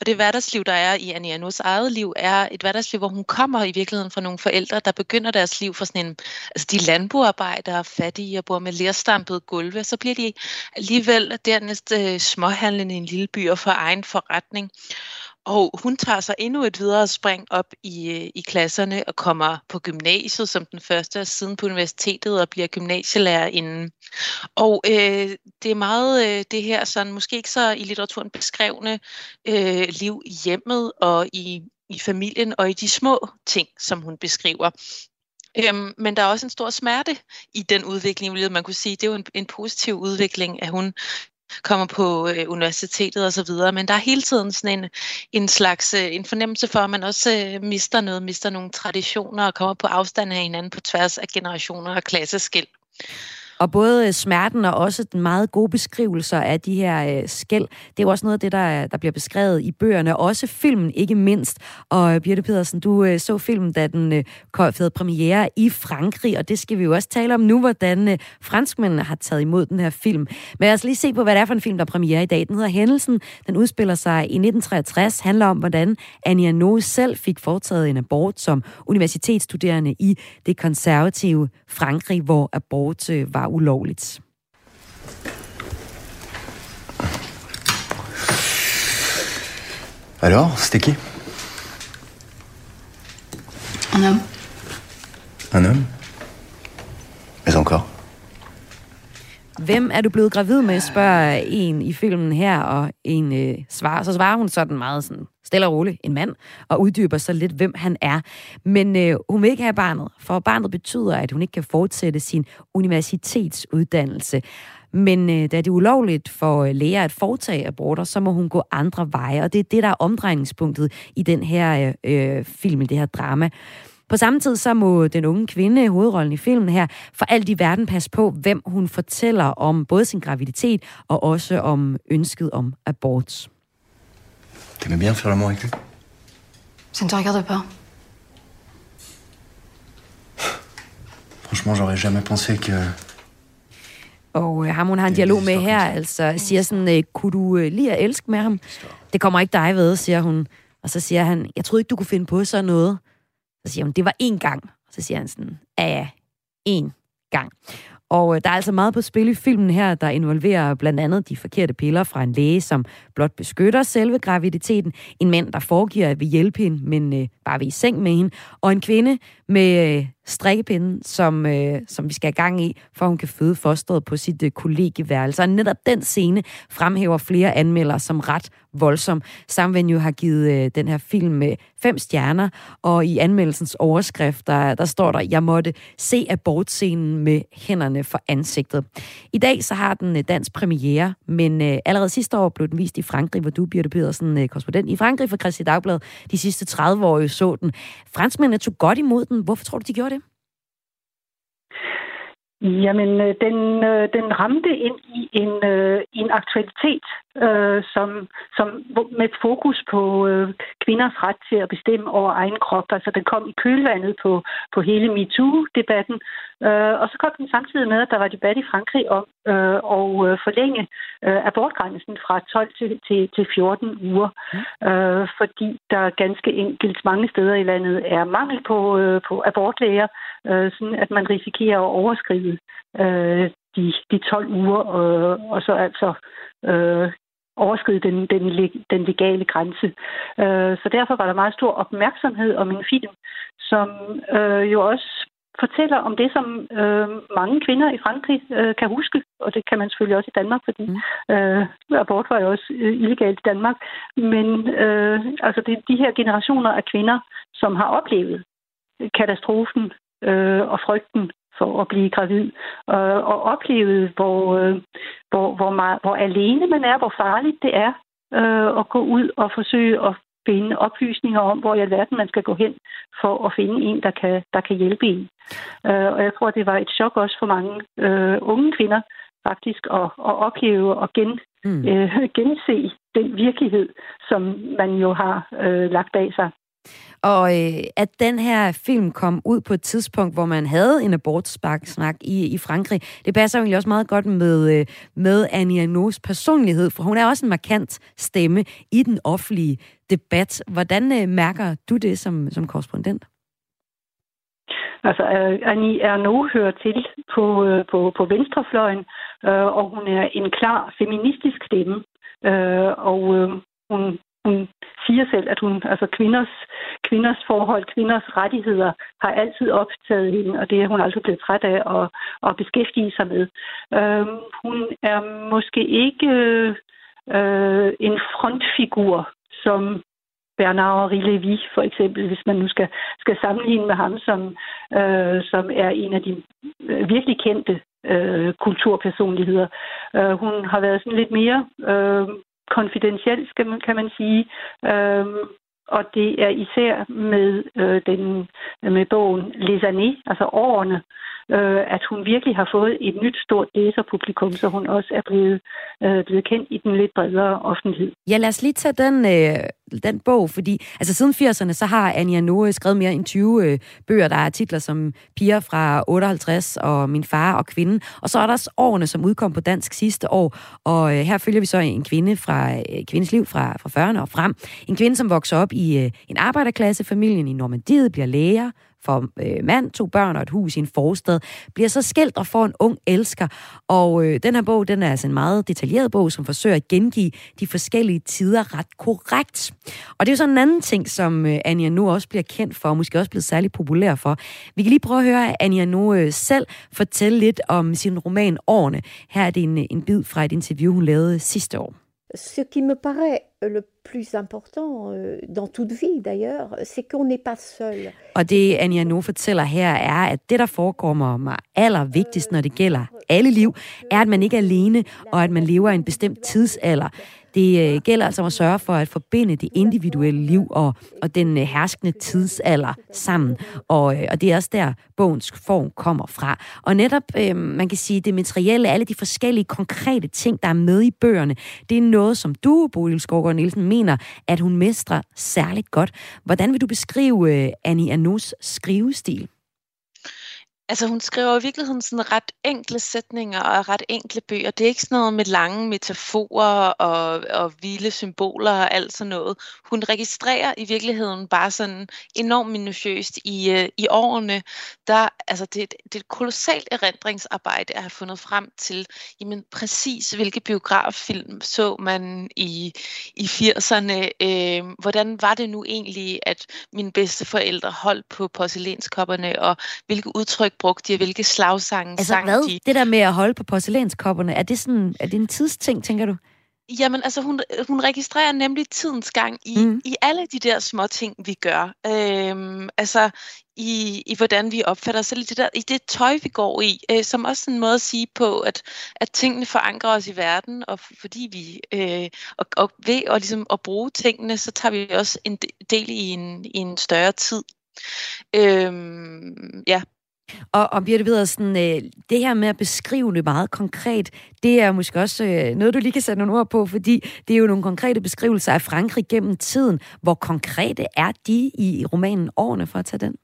Speaker 15: Og det hverdagsliv, der er i Anianos eget liv, er et hverdagsliv, hvor hun kommer i virkeligheden fra nogle forældre, der begynder deres liv for sådan en... Altså, de landboarbejdere, fattige og bor med lerstampede gulve, så bliver de alligevel dernæst øh, småhandlende i en lille by og får egen forretning. Og hun tager sig endnu et videre spring op i, øh, i klasserne og kommer på gymnasiet som den første, og siden på universitetet og bliver gymnasielærer inden. Og øh, det er meget øh, det her, sådan måske ikke så i litteraturen beskrevne øh, liv i hjemmet og i, i familien og i de små ting, som hun beskriver. Øhm, men der er også en stor smerte i den udvikling, man kunne sige. Det er jo en, en positiv udvikling, at hun kommer på øh, universitetet og så videre, men der er hele tiden sådan en, en slags øh, en fornemmelse for, at man også øh, mister noget, mister nogle traditioner og kommer på afstand af hinanden på tværs af generationer og klasseskæld.
Speaker 1: Og både øh, smerten og også den meget gode beskrivelser af de her øh, skæld, det er jo også noget af det, der, der bliver beskrevet i bøgerne, også filmen ikke mindst. Og øh, Birte Pedersen, du øh, så filmen, da den øh, havde premiere i Frankrig, og det skal vi jo også tale om nu, hvordan øh, franskmændene har taget imod den her film. Men lad os lige se på, hvad det er for en film, der er premiere i dag. Den hedder Hændelsen. Den udspiller sig i 1963, handler om, hvordan Anja Noe selv fik foretaget en abort som universitetsstuderende i det konservative Frankrig, hvor abort øh, var ulovligt.
Speaker 14: Alors, c'était qui?
Speaker 13: Un homme.
Speaker 14: Un homme? Mais encore?
Speaker 1: Hvem er du blevet gravid med, spørger en i filmen her, og en øh, svarer. Så svarer hun sådan meget sådan stille og roligt, en mand, og uddyber så lidt, hvem han er. Men øh, hun vil ikke have barnet, for barnet betyder, at hun ikke kan fortsætte sin universitetsuddannelse. Men øh, da det er ulovligt for øh, læger at foretage aborter, så må hun gå andre veje, og det er det, der er omdrejningspunktet i den her øh, øh film, i det her drama. På samme tid så må den unge kvinde, hovedrollen i filmen her, for alt i verden passe på, hvem hun fortæller om både sin graviditet og også om ønsket om abort.
Speaker 14: T'aimais bien faire l'amour avec lui
Speaker 13: Ça ne te regarde pas.
Speaker 14: Franchement, j'aurais jamais pensé que...
Speaker 1: Og øh, ham, hun har en dialog med her, altså siger sådan, øh, kunne du øh, lige at elske med ham? Det kommer ikke dig ved, siger hun. Og så siger han, jeg troede ikke, du kunne finde på sådan noget. Så siger hun, det var én gang. Så siger han sådan, ja ja, én gang. Og øh, der er altså meget på spil i filmen her, der involverer blandt andet de forkerte piller fra en læge, som blot beskytter selve graviditeten, en mand, der foregiver at vil hjælpe hende, men øh, bare vil i seng med hende, og en kvinde med øh, strikkepinden, som, øh, som vi skal have gang i, for hun kan føde fosteret på sit øh, kollegeværelse. Og netop den scene fremhæver flere anmeldere som ret voldsom. Samvenue har givet øh, den her film øh, fem stjerner, og i anmeldelsens overskrift, der, der står der, jeg måtte se abortscenen med hænderne for ansigtet. I dag så har den øh, dansk premiere, men øh, allerede sidste år blev den vist i Frankrig, hvor du, Birte Pedersen, øh, korrespondent i Frankrig for Christi Dagblad, de sidste 30 år så den. Franskmændene tog godt imod den. Hvorfor tror du, de gjorde det?
Speaker 12: Jamen, øh, den, øh, den ramte ind i en, øh, en aktualitet, øh, som, som med fokus på øh, kvinders ret til at bestemme over egen krop. Altså, den kom i kølvandet på, på hele MeToo-debatten, øh, og så kom den samtidig med, at der var debat i Frankrig om øh, at øh, forlænge øh, abortgrænsen fra 12 til, til, til 14 uger, øh, fordi der ganske enkelt mange steder i landet er mangel på, øh, på abortlæger, øh, sådan at man risikerer at overskride øh, de, de 12 uger, øh, og så altså øh,
Speaker 16: overskride den, den, den legale grænse. Øh, så derfor var der meget stor opmærksomhed om en film, som øh, jo også fortæller om det, som øh, mange kvinder i Frankrig øh, kan huske, og det kan man selvfølgelig også i Danmark, fordi mm. øh, abort var jo også øh, illegalt i Danmark. Men øh, altså det er de her generationer af kvinder, som har oplevet katastrofen øh, og frygten for at blive gravid, og, og oplevet, hvor, øh, hvor, hvor, meget, hvor alene man er, hvor farligt det er øh, at gå ud og forsøge at finde oplysninger om, hvor i alverden man skal gå hen for at finde en, der kan, der kan hjælpe en. Øh, og jeg tror, det var et chok også for mange øh, unge kvinder, faktisk at, at opleve og gen, mm. øh, gense den virkelighed, som man jo har øh, lagt bag sig.
Speaker 1: Og øh, at den her film kom ud på et tidspunkt, hvor man havde en abortsnak i, i Frankrig, det passer jo egentlig også meget godt med, øh, med Annie Arnaud's personlighed, for hun er også en markant stemme i den offentlige debat. Hvordan øh, mærker du det som, som korrespondent?
Speaker 16: Altså, øh, Annie Ernaux hører til på, øh, på, på venstrefløjen, øh, og hun er en klar feministisk stemme. Øh, og øh, hun hun siger selv, at hun, altså kvinders, kvinders forhold, kvinders rettigheder har altid optaget hende, og det er hun aldrig blevet træt af at, at beskæftige sig med. Øhm, hun er måske ikke øh, øh en frontfigur, som Bernard-Henri Lévy, for eksempel, hvis man nu skal, skal sammenligne med ham, som, øh, som er en af de øh, virkelig kendte øh, kulturpersonligheder. Øh, hun har været sådan lidt mere øh, konfidentiel, kan man sige. Øhm, og det er især med, øh, den, med bogen Les années, altså årene, øh, at hun virkelig har fået et nyt stort læserpublikum, så hun også er blevet, øh, blevet kendt i den lidt bredere offentlighed.
Speaker 1: Ja, lad os lige tage den, øh, den bog, fordi altså siden 80'erne, så har Anja Noe skrevet mere end 20 øh, bøger, der er titler som Piger fra 58 og Min far og kvinden. Og så er der også årene, som udkom på dansk sidste år, og øh, her følger vi så en kvinde fra øh, kvindes liv fra, fra 40'erne og frem. En kvinde, som vokser op i øh, en arbejderklassefamilie i Normandiet, bliver læger, for øh, mand, to børn og et hus i en forstad, bliver så skilt og får en ung elsker. Og øh, den her bog, den er altså en meget detaljeret bog, som forsøger at gengive de forskellige tider ret korrekt. Og det er jo sådan en anden ting, som øh, Anja nu også bliver kendt for, og måske også blevet særlig populær for. Vi kan lige prøve at høre Anja nu øh, selv fortælle lidt om sin roman Årene. Her er det en, en bid fra et interview, hun lavede sidste år.
Speaker 17: Ce qui me paraît le plus important øh, dans toute vie d'ailleurs, c'est qu'on n'est pas seul.
Speaker 1: Og det Anja nu fortæller her er, at det der forekommer mig allervigtigst, når det gælder alle liv, er, at man ikke er alene, og at man lever i en bestemt tidsalder. Det øh, gælder altså om at sørge for at forbinde det individuelle liv og, og den øh, herskende tidsalder sammen. Og, øh, og det er også der, bogens form kommer fra. Og netop, øh, man kan sige, det materielle, alle de forskellige konkrete ting, der er med i bøgerne, det er noget, som du, Bodil Skovgaard Nielsen, mener, at hun mestrer særligt godt. Hvordan vil du beskrive øh, Annie Anus skrivestil?
Speaker 15: Altså hun skriver i virkeligheden sådan ret enkle sætninger og ret enkle bøger. Det er ikke sådan noget med lange metaforer og, og vilde symboler og alt sådan noget. Hun registrerer i virkeligheden bare sådan enormt minutiøst i, øh, i årene. Der, altså det, det er et kolossalt erindringsarbejde at have fundet frem til, jamen præcis hvilke biograffilm så man i, i 80'erne. Øh, hvordan var det nu egentlig, at mine bedste forældre holdt på porcelænskopperne, og hvilke udtryk brugte de, og hvilke slagsange
Speaker 1: altså,
Speaker 15: sang
Speaker 1: hvad?
Speaker 15: de.
Speaker 1: Det der med at holde på porcelænskopperne, er det, sådan, er det en tidsting, tænker du?
Speaker 15: Jamen, altså hun, hun registrerer nemlig tidens gang i, mm. i alle de der små ting, vi gør. Øhm, altså i, i hvordan vi opfatter os, det, der, i det tøj, vi går i, øh, som også en måde at sige på, at, at tingene forankrer os i verden, og fordi vi, øh, og, og ved at, ligesom, at bruge tingene, så tager vi også en del i en, i en større tid. Øhm, ja,
Speaker 1: og, og Birte Pedersen, øh, det her med at beskrive det meget konkret, det er måske også øh, noget, du lige kan sætte nogle ord på, fordi det er jo nogle konkrete beskrivelser af Frankrig gennem tiden. Hvor konkrete er de i romanen Årene, for at tage den?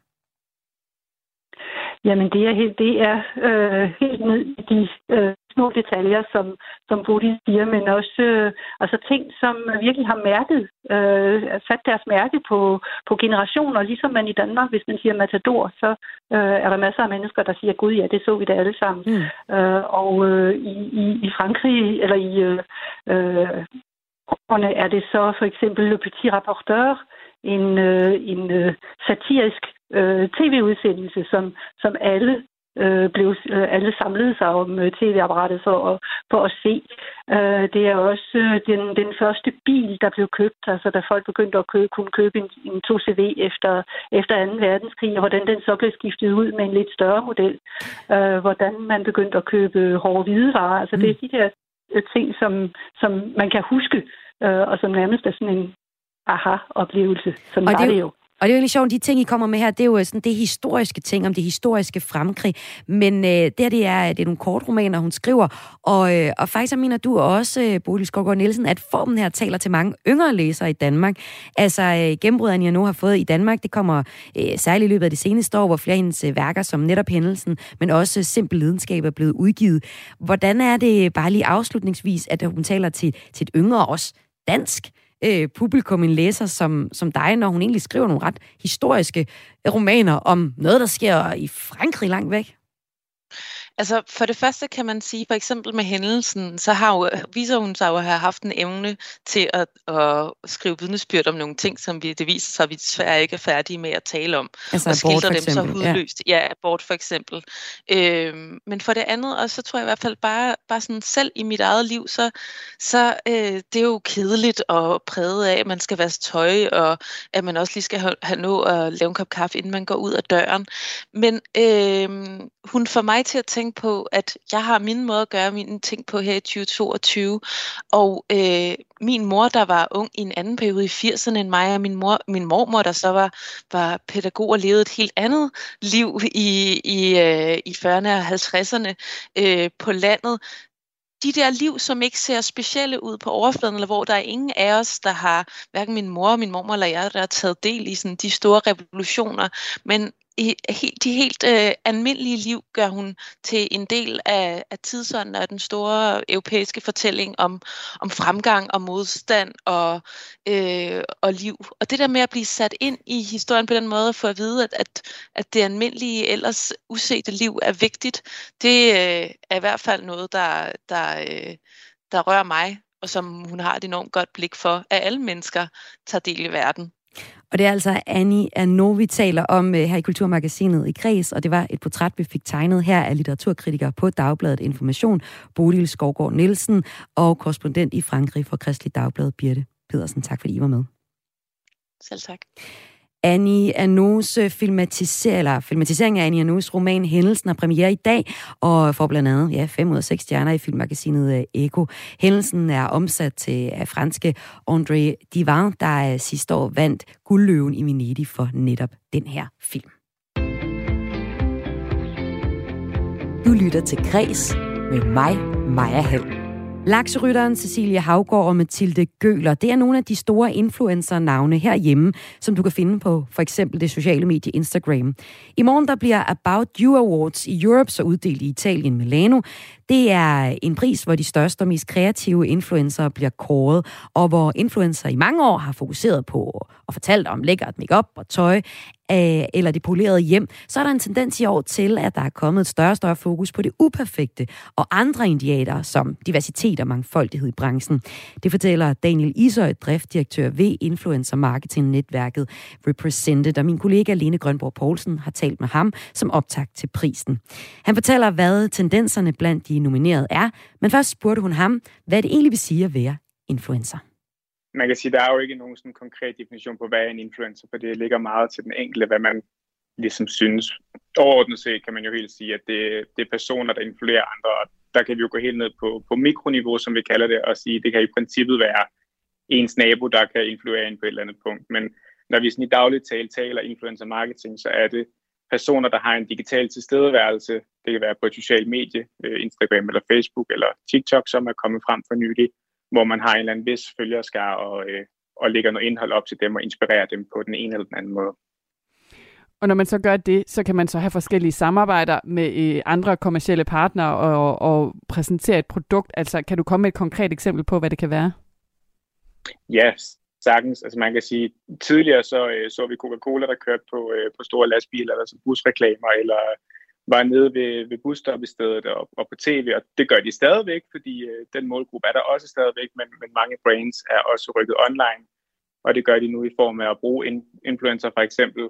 Speaker 16: Jamen, det er helt, det er, øh, helt ned i de øh, små detaljer, som, som Bodil siger, men også øh, altså ting, som virkelig har mærket, øh, sat deres mærke på, på generationer, ligesom man i Danmark, hvis man siger matador, så øh, er der masser af mennesker, der siger, gud ja, det så vi da alle sammen. Mm. Øh, og øh, i, i, i Frankrig, eller i, øh, øh er det så for eksempel Le Petit Rapporteur, en, øh, en øh, satirisk øh, tv-udsendelse, som, som alle øh, blev øh, alle samlede sig om øh, tv-apparatet for at, for at se. Øh, det er også øh, den, den første bil, der blev købt, altså da folk begyndte at købe, kunne købe en, en 2CV efter, efter 2. verdenskrig, og hvordan den så blev skiftet ud med en lidt større model. Øh, hvordan man begyndte at købe hårde hvidevarer. Altså mm. det er de der øh, ting, som, som man kan huske, øh, og som nærmest er sådan en aha-oplevelse. Sådan og
Speaker 1: det,
Speaker 16: det jo.
Speaker 1: Og det er jo egentlig sjovt, de ting, I kommer med her, det er jo sådan det historiske ting om det historiske Frankrig. Men øh, det her, det er, det er nogle kortromaner, hun skriver. Og, øh, og faktisk mener du også, øh, Bodil Skovgaard Nielsen, at formen her taler til mange yngre læsere i Danmark. Altså, øh, gennembruddet, jeg nu har fået i Danmark, det kommer øh, særligt i løbet af de seneste år, hvor flere af hendes øh, værker, som netop hændelsen, men også simpel lidenskab er blevet udgivet. Hvordan er det bare lige afslutningsvis, at hun taler til, til et yngre, også dansk øh, publikum, en læser som, som dig, når hun egentlig skriver nogle ret historiske romaner om noget, der sker i Frankrig langt væk?
Speaker 15: Altså for det første kan man sige, for eksempel med hændelsen, så har jo, viser hun sig jo at have haft en evne til at, at skrive vidnesbyrd om nogle ting, som vi, det viser sig, at vi desværre ikke er færdige med at tale om.
Speaker 1: Altså
Speaker 15: og
Speaker 1: skildre
Speaker 15: dem så
Speaker 1: hudløst.
Speaker 15: Ja. ja, abort for eksempel. Øhm, men for det andet, og så tror jeg i hvert fald bare, bare sådan selv i mit eget liv, så, så øh, det er jo kedeligt og præget af, at man skal vaske tøj, og at man også lige skal have, have nå at lave en kop kaffe, inden man går ud af døren. Men øh, hun får mig til at tænke tænke på, at jeg har min måde at gøre mine ting på her i 2022, og øh, min mor, der var ung i en anden periode i 80'erne end mig, og min, mor, min mormor, der så var, var pædagog og levede et helt andet liv i, i, øh, i 40'erne og 50'erne øh, på landet, de der liv, som ikke ser specielle ud på overfladen, eller hvor der er ingen af os, der har, hverken min mor, min mormor eller jeg, der har taget del i sådan de store revolutioner, men i de helt øh, almindelige liv gør hun til en del af, af tidsånden og den store europæiske fortælling om, om fremgang og modstand og, øh, og liv. Og det der med at blive sat ind i historien på den måde, for at vide, at, at, at det almindelige, ellers usete liv er vigtigt, det øh, er i hvert fald noget, der, der, øh, der rører mig, og som hun har et enormt godt blik for, at alle mennesker tager del i verden.
Speaker 1: Og det er altså Annie Arnaud, vi taler om øh, her i Kulturmagasinet i Græs, og det var et portræt, vi fik tegnet her af litteraturkritiker på Dagbladet Information, Bodil Skovgaard Nielsen, og korrespondent i Frankrig for Kristelig Dagblad, Birte Pedersen. Tak fordi I var med.
Speaker 15: Selv tak.
Speaker 1: Annie Arnaud's øh, filmatiser, filmatisering, eller filmatisering af Annie Arnaud's roman Hændelsen har premiere i dag, og får blandt andet ja, 5 ud af 6 stjerner i filmmagasinet øh, Eko. Hændelsen er omsat til af franske André Divin, der øh, sidste år vandt guldløven i Venedig for netop den her film. Du lytter til Græs med mig, Maja Halm. Lakserytteren Cecilie Havgård og Mathilde Gøler, det er nogle af de store influencer-navne herhjemme, som du kan finde på for eksempel det sociale medie Instagram. I morgen der bliver About You Awards i Europe så uddelt i Italien Milano. Det er en pris, hvor de største og mest kreative influencer bliver kåret, og hvor influencer i mange år har fokuseret på og fortalt om lækkert makeup og tøj, øh, eller det polerede hjem, så er der en tendens i år til, at der er kommet et større og større fokus på det uperfekte og andre indiater som diversitet og mangfoldighed i branchen. Det fortæller Daniel Isøj, driftdirektør ved Influencer Marketing Netværket Represented, og min kollega Lene Grønborg Poulsen har talt med ham som optakt til prisen. Han fortæller, hvad tendenserne blandt de nominerede er, men først spurgte hun ham, hvad det egentlig vil sige at være influencer
Speaker 18: man kan sige, der er jo ikke nogen sådan konkret definition på, hvad er en influencer, for det ligger meget til den enkelte, hvad man ligesom synes. Overordnet set kan man jo helt sige, at det, det er personer, der influerer andre, og der kan vi jo gå helt ned på, på mikroniveau, som vi kalder det, og sige, det kan i princippet være ens nabo, der kan influere en på et eller andet punkt. Men når vi sådan i dagligt tale taler influencer marketing, så er det personer, der har en digital tilstedeværelse. Det kan være på et socialt medie, øh, Instagram eller Facebook eller TikTok, som er kommet frem for nylig, hvor man har en eller anden vis følgerskar og, øh, og lægger noget indhold op til dem og inspirerer dem på den ene eller den anden måde.
Speaker 19: Og når man så gør det, så kan man så have forskellige samarbejder med øh, andre kommercielle partnere og, og præsentere et produkt. Altså, kan du komme med et konkret eksempel på, hvad det kan være?
Speaker 18: Ja, sagtens. Altså man kan sige, tidligere så, øh, så vi Coca-Cola, der kørte på, øh, på store lastbiler, altså busreklamer, eller var nede ved, ved busstoppestedet og, og på tv, og det gør de stadigvæk, fordi øh, den målgruppe er der også stadigvæk, men, men mange brands er også rykket online, og det gør de nu i form af at bruge in, influencer for eksempel.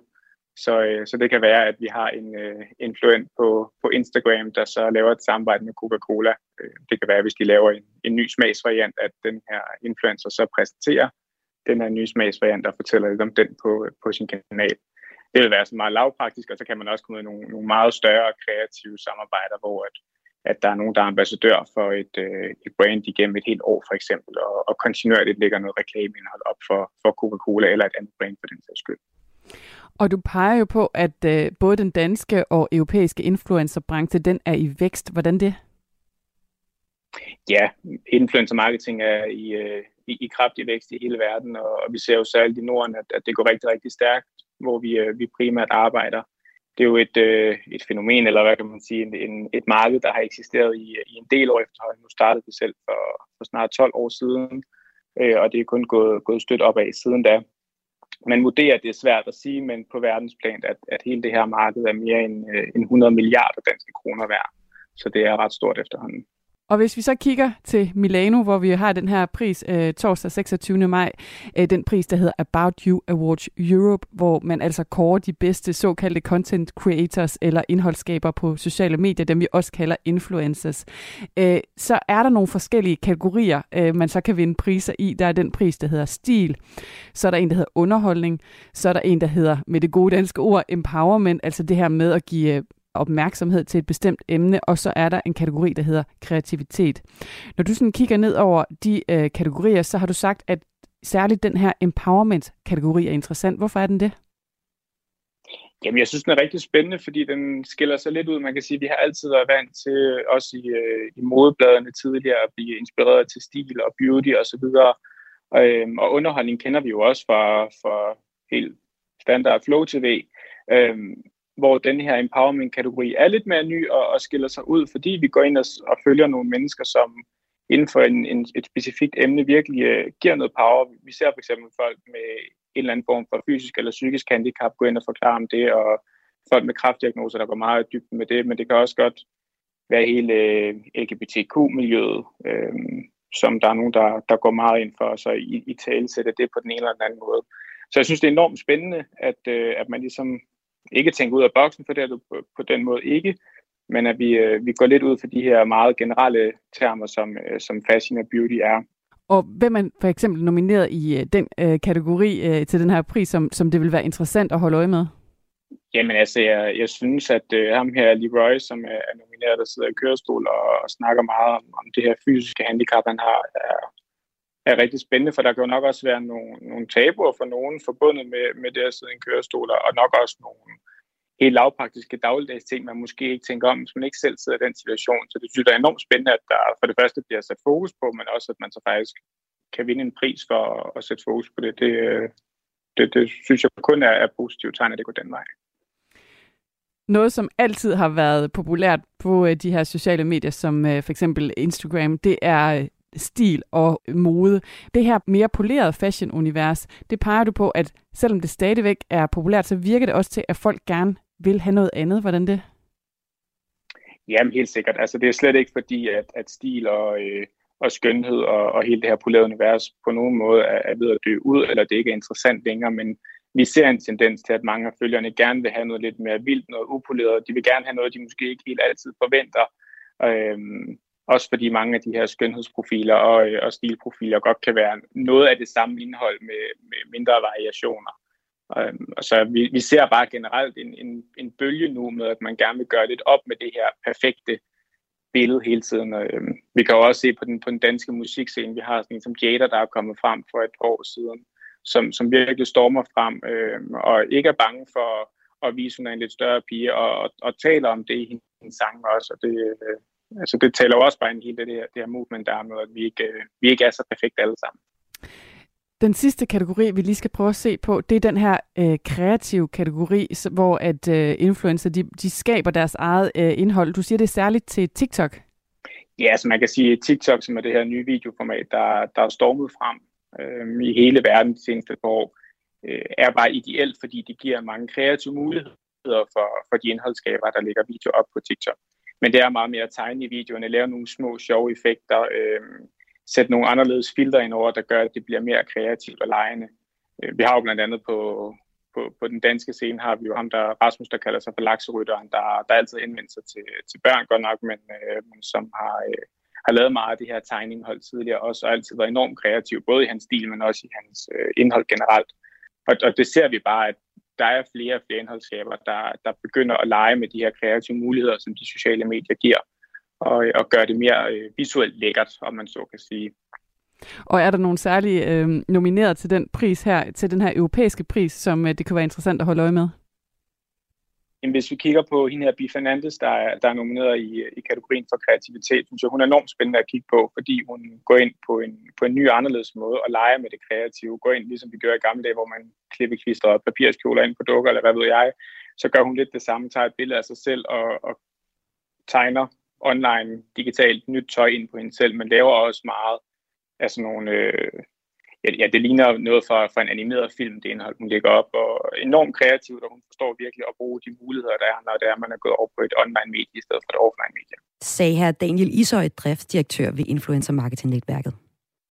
Speaker 18: Så, øh, så det kan være, at vi har en øh, influent på, på Instagram, der så laver et samarbejde med Coca-Cola. Øh, det kan være, hvis de laver en, en ny smagsvariant, at den her influencer så præsenterer den her nye smagsvariant og fortæller lidt om den på, øh, på sin kanal det vil være så meget lavpraktisk, og så kan man også komme med nogle, nogle meget større kreative samarbejder, hvor at, at der er nogen, der er ambassadør for et, øh, et brand igennem et helt år for eksempel, og, og kontinuerligt lægger noget reklameindhold op for, for Coca-Cola eller et andet brand for den sags skyld.
Speaker 19: Og du peger jo på, at øh, både den danske og europæiske influencerbranche, den er i vækst. Hvordan det?
Speaker 18: Ja, influencer marketing er i, øh, i, i kraftig vækst i hele verden, og, og vi ser jo særligt i Norden, at, at det går rigtig, rigtig stærkt hvor vi, øh, vi primært arbejder. Det er jo et, øh, et fænomen, eller hvad kan man sige, en, et marked, der har eksisteret i, i en del år efterhånden. Nu startede det selv for, for snart 12 år siden, øh, og det er kun gået, gået stødt opad siden da. Man vurderer, at det er svært at sige, men på verdensplan, at, at hele det her marked er mere end, øh, end 100 milliarder danske kroner værd. Så det er ret stort efterhånden.
Speaker 19: Og hvis vi så kigger til Milano, hvor vi har den her pris øh, torsdag 26. maj, øh, den pris, der hedder About You Awards Europe, hvor man altså kårer de bedste såkaldte content creators eller indholdsskaber på sociale medier, dem vi også kalder influencers, øh, så er der nogle forskellige kategorier, øh, man så kan vinde priser i. Der er den pris, der hedder stil, så er der en, der hedder underholdning, så er der en, der hedder med det gode danske ord empowerment, altså det her med at give øh, opmærksomhed til et bestemt emne, og så er der en kategori, der hedder kreativitet. Når du sådan kigger ned over de øh, kategorier, så har du sagt, at særligt den her empowerment-kategori er interessant. Hvorfor er den det?
Speaker 18: Jamen, jeg synes, den er rigtig spændende, fordi den skiller sig lidt ud. Man kan sige, at vi har altid været vant til, også i, øh, i modebladene tidligere, at blive inspireret til stil og beauty osv. Og, så videre. og, øhm, og underholdning kender vi jo også fra, fra helt standard Flow TV. Øhm, hvor den her empowerment-kategori er lidt mere ny og, og skiller sig ud, fordi vi går ind og, og følger nogle mennesker, som inden for en, en, et specifikt emne virkelig uh, giver noget power. Vi ser for eksempel folk med en eller anden form for fysisk eller psykisk handicap gå ind og forklare om det, og folk med kraftdiagnoser, der går meget dybt med det, men det kan også godt være hele øh, uh, LGBTQ-miljøet, uh, øh, som der er nogen, der, der går meget ind for, så i, i tale sætter det på den ene eller den anden måde. Så jeg synes, det er enormt spændende, at, uh, at man ligesom ikke tænke ud af boksen, for det er du på, på den måde ikke, men at vi, øh, vi går lidt ud for de her meget generelle termer, som, øh, som fashion og beauty er.
Speaker 19: Og hvem er for eksempel nomineret i øh, den øh, kategori øh, til den her pris, som, som det vil være interessant at holde øje med?
Speaker 18: Jamen altså, jeg, jeg synes, at øh, ham her, Leroy, som er, er nomineret, der sidder i kørestol og, og snakker meget om, om det her fysiske handicap, han har, er, er rigtig spændende, for der kan jo nok også være nogle, nogle tabuer for nogen forbundet med, med det at sidde i en kørestol, og nok også nogle helt lavpraktiske dagligdags ting, man måske ikke tænker om, hvis man ikke selv sidder i den situation. Så det synes jeg er enormt spændende, at der for det første bliver sat fokus på, men også at man så faktisk kan vinde en pris for at, sætte fokus på det. Det, øh, det, det synes jeg kun er, er positivt tegn, at det går den vej.
Speaker 19: Noget, som altid har været populært på øh, de her sociale medier, som øh, for eksempel Instagram, det er stil og mode. Det her mere polerede fashion-univers, det peger du på, at selvom det stadigvæk er populært, så virker det også til, at folk gerne vil have noget andet. Hvordan det?
Speaker 18: Jamen helt sikkert. Altså det er slet ikke fordi, at, at stil og, øh, og skønhed og, og hele det her polerede univers på nogen måde er, er ved at dø ud, eller det ikke er interessant længere, men vi ser en tendens til, at mange af følgerne gerne vil have noget lidt mere vildt, noget upoleret. De vil gerne have noget, de måske ikke helt altid forventer. Øhm, også fordi mange af de her skønhedsprofiler og, øh, og stilprofiler godt kan være noget af det samme indhold med, med mindre variationer. Øhm, og så vi, vi ser bare generelt en, en, en bølge nu med, at man gerne vil gøre lidt op med det her perfekte billede hele tiden. Og, øhm, vi kan jo også se på den, på den danske musikscene, vi har sådan en som Jada, der er kommet frem for et år siden, som, som virkelig stormer frem øhm, og ikke er bange for at vise, hun er en lidt større pige, og, og, og taler om det i hendes sang også. Og det, øh, altså det taler jo også bare ind i hele det her, det her movement, der er med, at vi ikke, øh, vi ikke er så perfekte alle sammen.
Speaker 19: Den sidste kategori, vi lige skal prøve at se på, det er den her øh, kreative kategori, hvor at øh, influencer, de, de skaber deres eget øh, indhold. Du siger det særligt til TikTok.
Speaker 18: Ja, altså man kan sige, at TikTok, som er det her nye videoformat, der, der er stormet frem øh, i hele verden de seneste par år, øh, er bare ideelt, fordi det giver mange kreative muligheder muligheder for, for de indholdsskabere, der lægger video op på TikTok. Men det er meget mere at tegne i videoerne, lave nogle små sjove effekter, øh, sætte nogle anderledes filter ind over, der gør, at det bliver mere kreativt og lejende. Øh, vi har jo blandt andet på, på, på den danske scene, har vi jo ham, der Rasmus, der kalder sig for lakserytteren, der, der altid henvender sig til, til børn godt nok, men, øh, men som har, øh, har lavet meget af det her tegninghold tidligere også, og altid været enormt kreativ, både i hans stil, men også i hans øh, indhold generelt. Og, og det ser vi bare, at der er flere og flere indholdsskaber, der, der begynder at lege med de her kreative muligheder, som de sociale medier giver, og, og gøre det mere øh, visuelt lækkert, om man så kan sige.
Speaker 19: Og er der nogle særlige øh, nomineret til den pris her, til den her europæiske pris, som øh, det kunne være interessant at holde øje med?
Speaker 18: Jamen, hvis vi kigger på hende her, Bi Fernandes, der er, der er nomineret i, i kategorien for kreativitet, synes jeg, hun er enormt spændende at kigge på, fordi hun går ind på en, på en ny anderledes måde og leger med det kreative. Går ind, ligesom vi gør i gamle dage, hvor man klipper klister og papirskjoler ind på dukker, eller hvad ved jeg. Så gør hun lidt det samme, tager et billede af sig selv og, og tegner online digitalt nyt tøj ind på hende selv, men laver også meget af sådan nogle øh, ja, ja, det ligner noget fra, fra en animeret film, det indhold, hun lægger op, og enormt kreativt, og hun forstår virkelig at bruge de muligheder, der er, når det er, man er gået over på et online-medie i stedet for et offline-medie.
Speaker 1: Sagde her Daniel Ishøj, driftsdirektør ved Influencer Marketing Netværket.